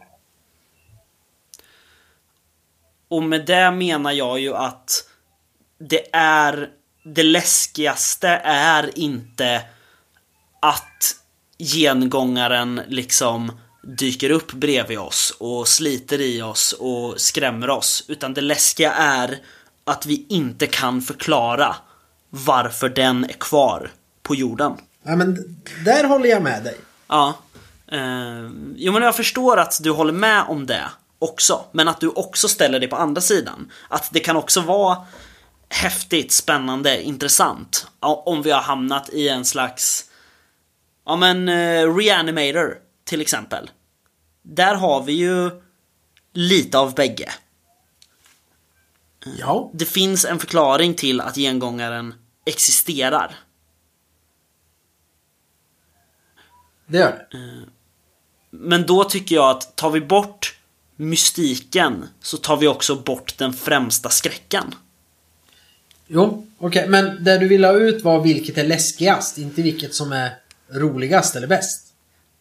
Och med det menar jag ju att det är det läskigaste är inte att gengångaren liksom dyker upp bredvid oss och sliter i oss och skrämmer oss. Utan det läskiga är att vi inte kan förklara varför den är kvar på jorden. Ja, men där håller jag med dig. Ja. Eh, jo men jag förstår att du håller med om det också. Men att du också ställer dig på andra sidan. Att det kan också vara häftigt, spännande, intressant. Om vi har hamnat i en slags Ja men eh, Reanimator till exempel. Där har vi ju lite av bägge. Ja. Det finns en förklaring till att gengångaren existerar. Det gör det. Men då tycker jag att tar vi bort mystiken så tar vi också bort den främsta skräcken. Jo, okej. Men det du ville ha ut var vilket är läskigast, inte vilket som är roligast eller bäst.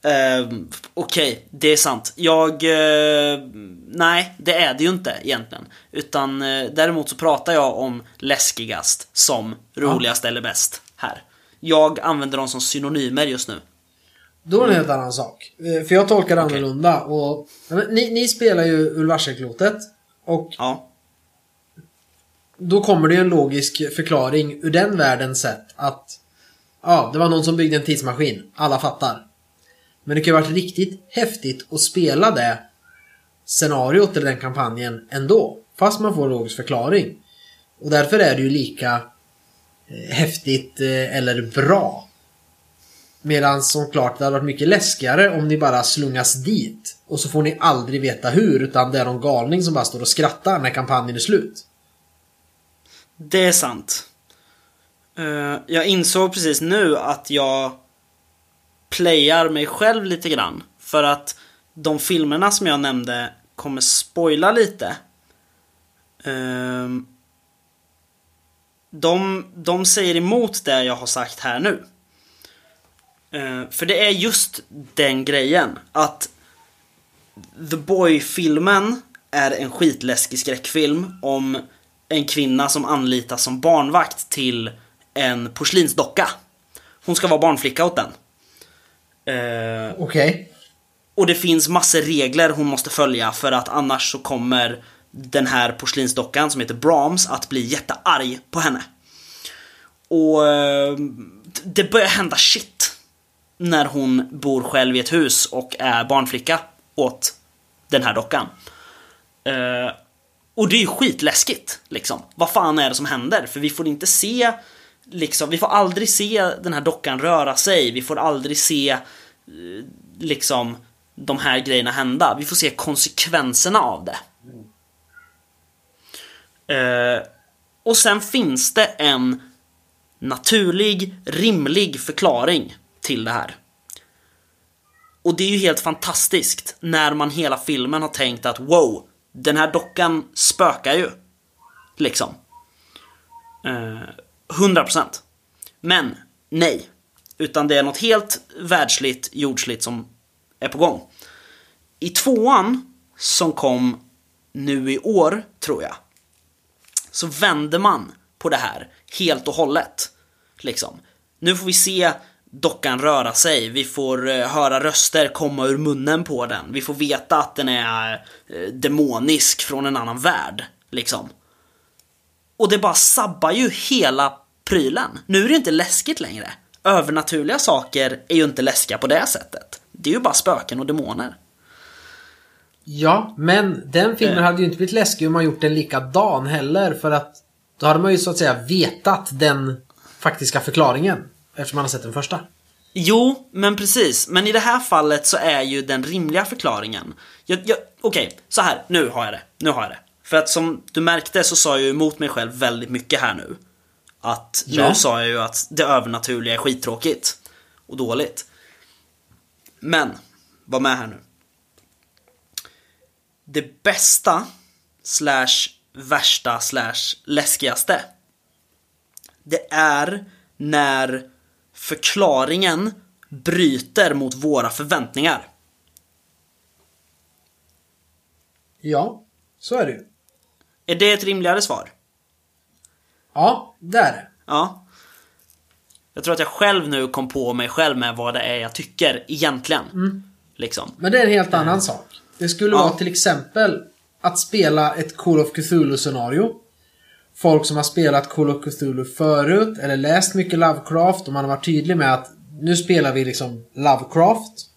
Ehm, Okej, det är sant. Jag... eh, nej, det är det ju inte egentligen. Utan eh, däremot så pratar jag om läskigast som roligast eller bäst här. Jag använder dem som synonymer just nu. Då är det en helt annan sak. Eh, För jag tolkar det annorlunda. Och, ja, ni, ni spelar ju Ulvarseklotet. Och Ja. då kommer det ju en logisk förklaring ur den världen sett att Ja, det var någon som byggde en tidsmaskin. Alla fattar. Men det kan ju varit riktigt häftigt att spela det scenariot eller den kampanjen ändå. Fast man får en logisk förklaring. Och därför är det ju lika eh, häftigt eh, eller bra. Medan som klart det hade varit mycket läskigare om ni bara slungas dit. Och så får ni aldrig veta hur utan det är någon galning som bara står och skrattar när kampanjen är slut. Det är sant. Eh, jag insåg precis nu att jag playar mig själv lite grann. För att de filmerna som jag nämnde kommer spoila lite. Ehm, de, de säger emot det jag har sagt här nu. Ehm, för det är just den grejen. Att The Boy-filmen är en skitläskig skräckfilm om en kvinna som anlitas som barnvakt till en porslinsdocka. Hon ska vara barnflicka åt den. Eh, Okej. och det finns massor regler hon måste följa för att annars så kommer den här porslinsdockan som heter Brahms att bli jättearg på henne. Och eh, det börjar hända shit när hon bor själv i ett hus och är barnflicka åt den här dockan. Eh, och det är ju skitläskigt, liksom. Vad fan är det som händer? För vi får inte se, liksom, vi får aldrig se den här dockan röra sig. Vi får aldrig se, eh, liksom, de här grejerna hända. Vi får se konsekvenserna av det. Eh, och sen finns det en naturlig, rimlig förklaring till det här. Och det är ju helt fantastiskt när man hela filmen har tänkt att wow, den här dockan spökar ju. Liksom. Eh, 100%. Men, nej. Utan det är något helt världsligt, jordsligt som är på gång. I tvåan, som kom nu i år, tror jag, så vänder man på det här helt och hållet. Liksom. Nu får vi se dockan röra sig, vi får eh, höra röster komma ur munnen på den, vi får veta att den är eh, demonisk från en annan värld, liksom. Och det bara sabbar ju hela prylen. Nu är det inte läskigt längre. Övernaturliga saker är ju inte läskiga på det sättet. Det är ju bara spöken och demoner. Ja, men den filmen Eh. hade ju inte blivit läskig om man gjort den likadan heller för att då hade man ju så att säga vetat den faktiska förklaringen eftersom man har sett den första. Jo, men precis. Men i det här fallet så är ju den rimliga förklaringen. Jag, jag, Okej, så här. Nu har jag det. Nu har jag det. För att som du märkte så sa jag ju emot mig själv väldigt mycket här nu. Att Ja. nu sa jag ju att det övernaturliga är skittråkigt. Och dåligt. Men, var med här nu. Det bästa, slash värsta, slash läskigaste. Det är när förklaringen bryter mot våra förväntningar. Ja, så är det ju. Är det ett rimligare svar? Ja, det är det. Ja. Jag tror att jag själv nu kom på mig själv med vad det är jag tycker egentligen. Liksom. Men det är en helt annan sak. Det skulle Ja. vara till exempel att spela ett Call of Cthulhu-scenario. Folk som har spelat Call of Cthulhu förut eller läst mycket Lovecraft och man har varit tydlig med att nu spelar vi liksom Lovecraft.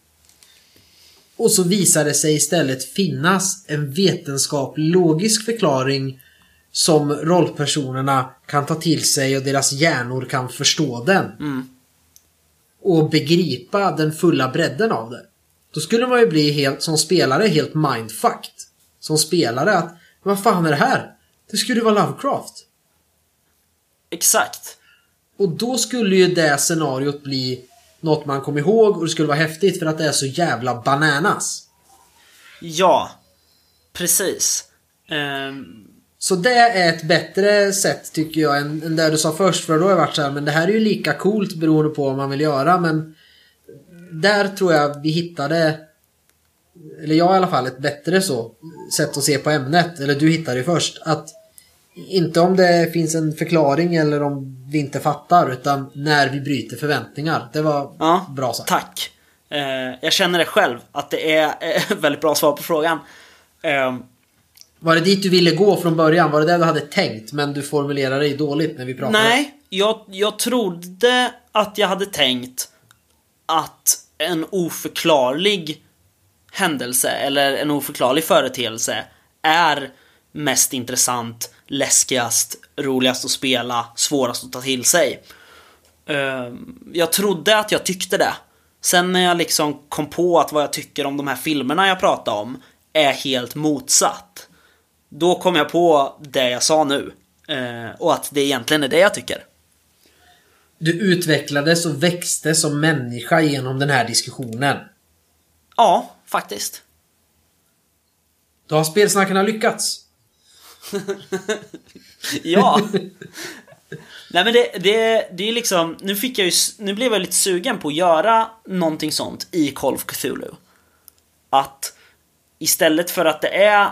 Och så visar det sig istället finnas en vetenskaplig logisk förklaring som rollpersonerna kan ta till sig och deras hjärnor kan förstå den. Och begripa den fulla bredden av det. Då skulle man ju bli helt, som spelare helt mindfucked. Som spelare att, vad fan är det här? Det skulle ju vara Lovecraft. Exakt. Och då skulle ju det scenariot bli något man kom ihåg och det skulle vara häftigt för att det är så jävla bananas. Ja. Precis. Ehm, Så det är ett bättre sätt tycker jag än, än det du sa först för då har jag varit så här, men det här är ju lika coolt beroende på vad man vill göra men där tror jag vi hittade eller jag i alla fall ett bättre så sätt att se på ämnet eller du hittade det först att inte om det finns en förklaring eller om vi inte fattar utan när vi bryter förväntningar. Det var ja. bra sagt. Tack. Eh, jag känner det själv, att det är eh, väldigt bra svar på frågan. Var det dit du ville gå från början? Var det det du hade tänkt men du formulerade dig dåligt när vi pratade? Nej, jag, jag trodde att jag hade tänkt att en oförklarlig händelse eller en oförklarlig företeelse är mest intressant, läskigast, roligast att spela, svårast att ta till sig. Ehm, jag trodde att jag tyckte det. Sen när jag liksom kom på att vad jag tycker om de här filmerna jag pratade om är helt motsatt. Då kom jag på det jag sa nu. Eh, och att det egentligen är det jag tycker. Du utvecklades och växte som människa genom den här diskussionen. Ja, faktiskt. Då har spelsnackarna lyckats. Ja. Nej men det, det, det är liksom, nu fick jag ju, nu blev jag lite sugen på att göra någonting sånt i Call of Cthulhu. Att istället för att det är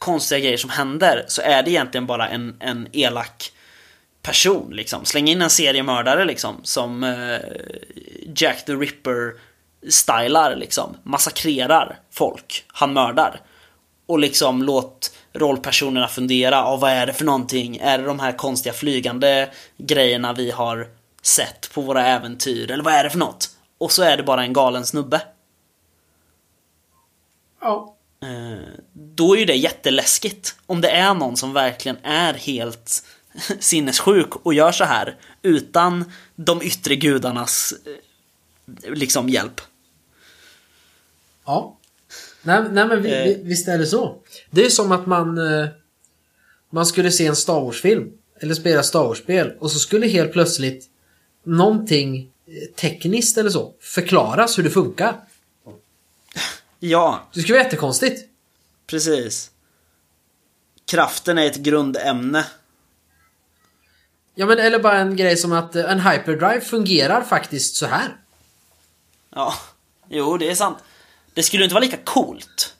konstiga grejer som händer så är det egentligen bara en, en elak person liksom. Släng in en seriemördare liksom som eh, Jack the Ripper stylar liksom. Massakrerar folk han mördar. Och liksom låt rollpersonerna fundera, ja, vad är det för någonting? Är det de här konstiga flygande grejerna vi har sett på våra äventyr? Eller vad är det för något? Och så är det bara en galen snubbe. Ja. Eh, då är ju det jätteläskigt. Om det är någon som verkligen är helt sinnessjuk och gör så här utan de yttre gudarnas eh, liksom hjälp. Ja. Nej, nej men vi, Eh. vi, visst är det så. Det är som att man... eh, Man skulle se en Star Wars-film. Eller spela Star Wars-spel. Och så skulle helt plötsligt någonting eh, tekniskt eller så förklaras hur det funkar. Ja, Det skulle vara jättekonstigt. precis. Kraften är ett grundämne. Ja men eller bara en grej som att eh, en hyperdrive fungerar faktiskt så här. Ja, jo det är sant. Det skulle inte vara lika coolt.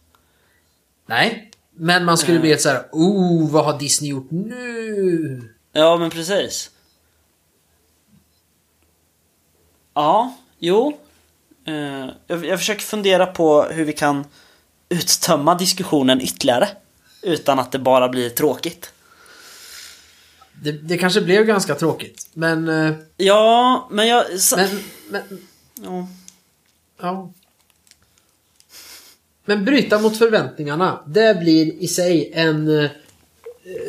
Nej. Men man skulle bli ett så här, oh vad har Disney gjort nu? Ja, men precis. Ja, jo. Eh, jag, jag försöker fundera på hur vi kan uttömma diskussionen ytterligare. Utan att det bara blir tråkigt. Det, det kanske blev ganska tråkigt. Men... eh, Ja, men jag... Så, Men... men ja. ja. Men bryta mot förväntningarna. Det blir i sig en eh,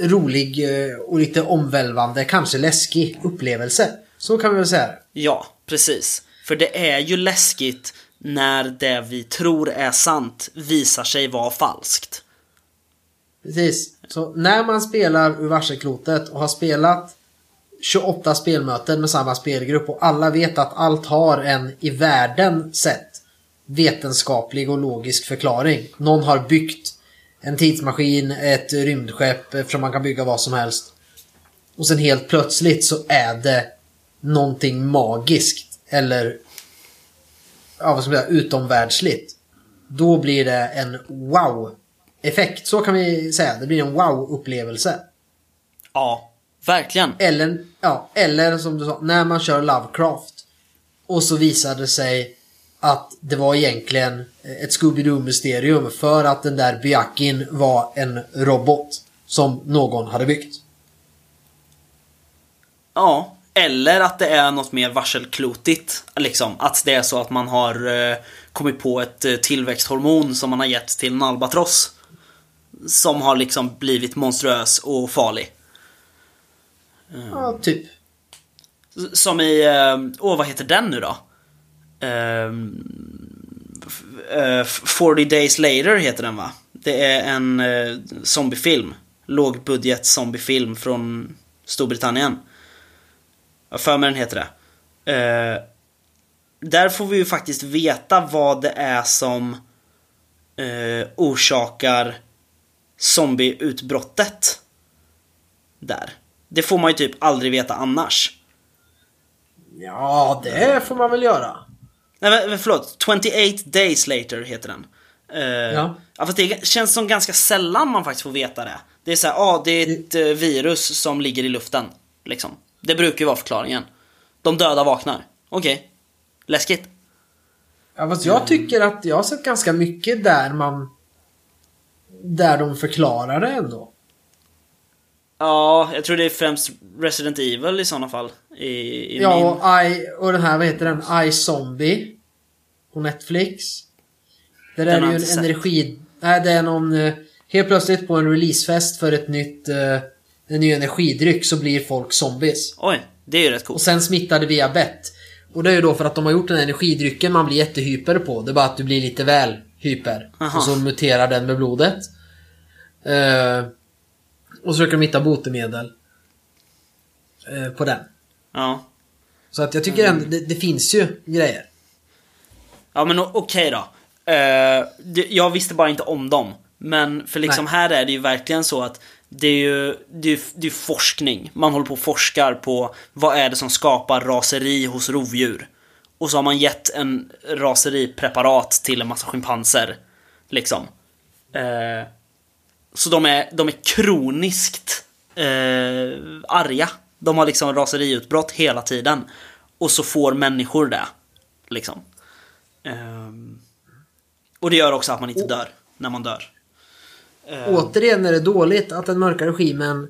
rolig och lite omvälvande, kanske läskig upplevelse. Så kan vi väl säga det. ja, precis. För det är ju läskigt när det vi tror är sant visar sig vara falskt. Precis. Så när man spelar ur varselklotet och har spelat 28 spelmöten med samma spelgrupp och alla vet att allt har en i världen sett vetenskaplig och logisk förklaring. Någon har byggt en tidsmaskin, ett rymdskepp eftersom man kan bygga vad som helst. Och sen helt plötsligt så är det någonting magiskt eller ja, vad ska man säga, utomvärldsligt. Då blir det en wow-effekt. Så kan vi säga. Det blir en wow-upplevelse. Ja, verkligen. Eller, ja, eller som du sa, när man kör Lovecraft. Och så visar det sig att det var egentligen ett Scooby-Doo-mysterium för att den där Byakin var en robot som någon hade byggt. Ja, eller att det är något mer varselklotigt. Liksom, att det är så att man har eh, kommit på ett eh, tillväxthormon som man har gett till en albatross. Som har liksom blivit monstruös och farlig. Ja, typ. Som i, eh, åh vad heter den nu då? Ehm, f- eh, 40 Days Later heter den va? Det är en eh, zombiefilm. Lågbudget zombiefilm från Storbritannien. Jag för mig den heter det. Eh, där får vi ju faktiskt veta vad det är som eh, orsakar zombieutbrottet. Där. Det får man ju typ aldrig veta annars. Ja, det får man väl göra. Nej men förlåt, 28 Days Later heter den. Eh, Ja. ja. fast det känns som ganska sällan man faktiskt får veta det. Det är såhär, ja ah, det är ett eh, virus som ligger i luften. Liksom. Det brukar ju vara förklaringen. De döda vaknar. Okej. Läskigt. Ja, fast jag tycker att jag har sett ganska mycket där man... Där de förklarar det ändå. Ja, jag tror det är främst Resident Evil i sådana fall. I, i Ja, min... och, I, och den här, vad heter den? I Zombie. På Netflix. Där Den är det ju en sett. energi... Nej, det är någon... eh, Helt plötsligt på en releasefest för ett nytt... eh, En ny energidryck så blir folk zombies. Oj, det är ju rätt Och coolt. sen smittade via bett. Och det är ju då för att de har gjort den här energidrycken man blir jättehyper på. Det är bara att du blir lite väl hyper. Aha. Och så muterar den med blodet. Eh, och så försöker de hitta botemedel. Eh, på den. Ja. Så att jag tycker ändå, det, det finns ju grejer. Ja men okej då. Eh, jag visste bara inte om dem. Men för liksom Nej. här är det ju verkligen så att det är ju det är, det är forskning. Man håller på och forskar på vad är det som skapar raseri hos rovdjur. Och så har man gett en raseripreparat till en massa schimpanser. Liksom. Eh, så de är, de är kroniskt eh, arga. De har liksom raseriutbrott hela tiden. Och så får människor det. Liksom. Ehm, och det gör också att man inte dör när man dör. Ehm, Återigen är det dåligt att den mörka regimen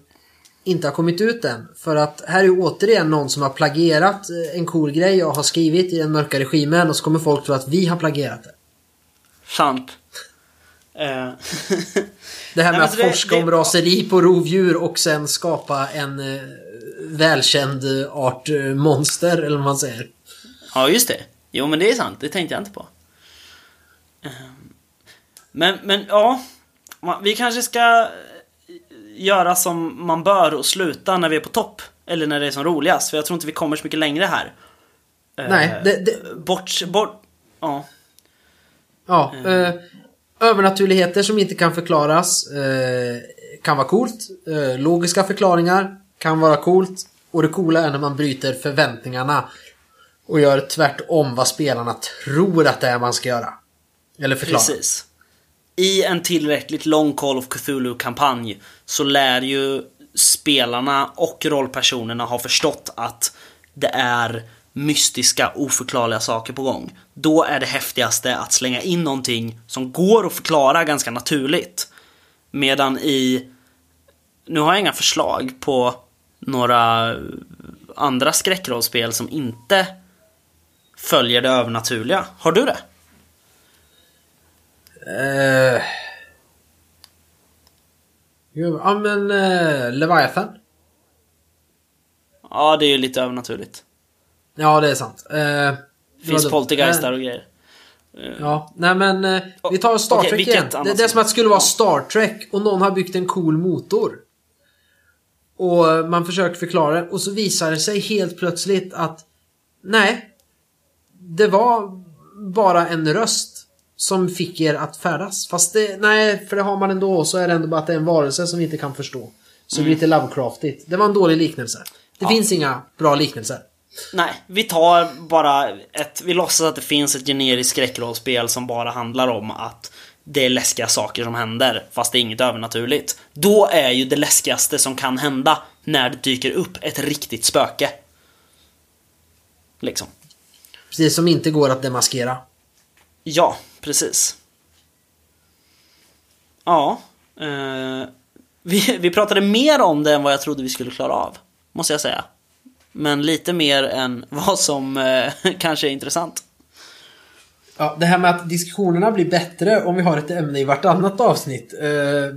inte har kommit ut än. För att här är ju återigen någon som har plagierat eh, en cool grej och har skrivit i den mörka regimen och så kommer folk tro att vi har plagierat det. Sant. Ehm, Det här Nej, med men att så det- forska det- om raseri på rovdjur och sen skapa en eh, välkänd eh, art eh, monster eller vad man säger. ja, just det. Jo, men det är sant. Det tänkte jag inte på. Ehm, men, men ja. Vi kanske ska göra som man bör och sluta när vi är på topp. Eller när det är som roligast. För jag tror inte vi kommer så mycket längre här. Ehm, Nej, det- det- Bort, bort... Ja. Ja, eh, övernaturligheter som inte kan förklaras eh, kan vara coolt. Eh, logiska förklaringar kan vara coolt. Och det coola är när man bryter förväntningarna och gör tvärtom vad spelarna tror att det är man ska göra. Eller förklara. Precis. I en tillräckligt lång Call of Cthulhu-kampanj så lär ju spelarna och rollpersonerna ha förstått att det är mystiska, oförklarliga saker på gång. Då är det häftigaste att slänga in någonting som går att förklara ganska naturligt. Medan i... Nu har jag inga förslag på några andra skräckrollspel som inte följer det övernaturliga. Har du det? Eh... Jo, Ja men eh, Leviathan. Ja, det är ju lite övernaturligt. Ja, det är sant. Eh, Finns poltergeistar Eh, och grejer. Ja, nej men eh, vi tar Star Okej, Trek igen. Det, det är som att det skulle vara. Star Trek och någon har byggt en cool motor. Och eh, man försöker förklara det och så visar det sig helt plötsligt att nej, det var bara en röst som fick er att färdas. Fast det, nej, för det har man ändå så är det ändå bara att det är en varelse som vi inte kan förstå. Så det blir lite Lovecraftigt. Det var en dålig liknelse. Det finns inga bra liknelser. Nej, vi tar bara ett... Vi låtsas att det finns ett generiskt skräckrollspel som bara handlar om att det är läskiga saker som händer, fast det är inget övernaturligt. Då är ju det läskigaste som kan hända när det dyker upp ett riktigt spöke. Liksom. Precis som inte går att demaskera. Ja, precis. Ja. Eh, vi, vi pratade mer om det än vad jag trodde vi skulle klara av. Måste jag säga. Men lite mer än vad som eh, kanske är intressant. Ja, det här med att diskussionerna blir bättre om vi har ett ämne i vartannat avsnitt. Eh,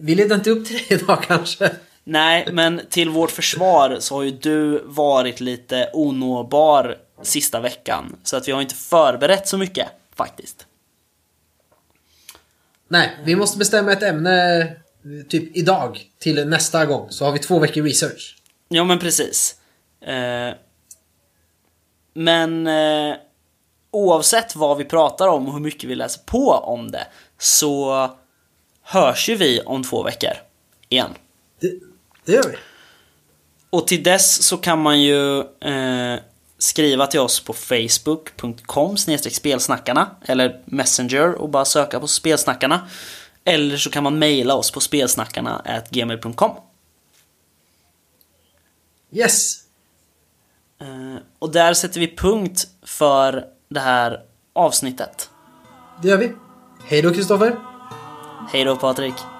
vi leder inte upp till det idag kanske. Nej, men till vårt försvar så har ju du varit lite onåbar sista veckan. Så att vi har inte förberett så mycket, faktiskt. Nej, vi måste bestämma ett ämne typ idag till nästa gång. Så har vi två veckor research. Ja, men precis. Eh, men eh, oavsett vad vi pratar om och hur mycket vi läser på om det så hörs ju vi om två veckor igen. Det, det gör vi. Och till dess så kan man ju eh, skriva till oss på facebook.com spelsnackarna eller Messenger och bara söka på spelsnackarna. Eller så kan man mejla oss på spelsnackarna gmail.com. Yes! Eh, och där sätter vi punkt för det här avsnittet. Det gör vi. Hej då Kristoffer. Hej då Patrik!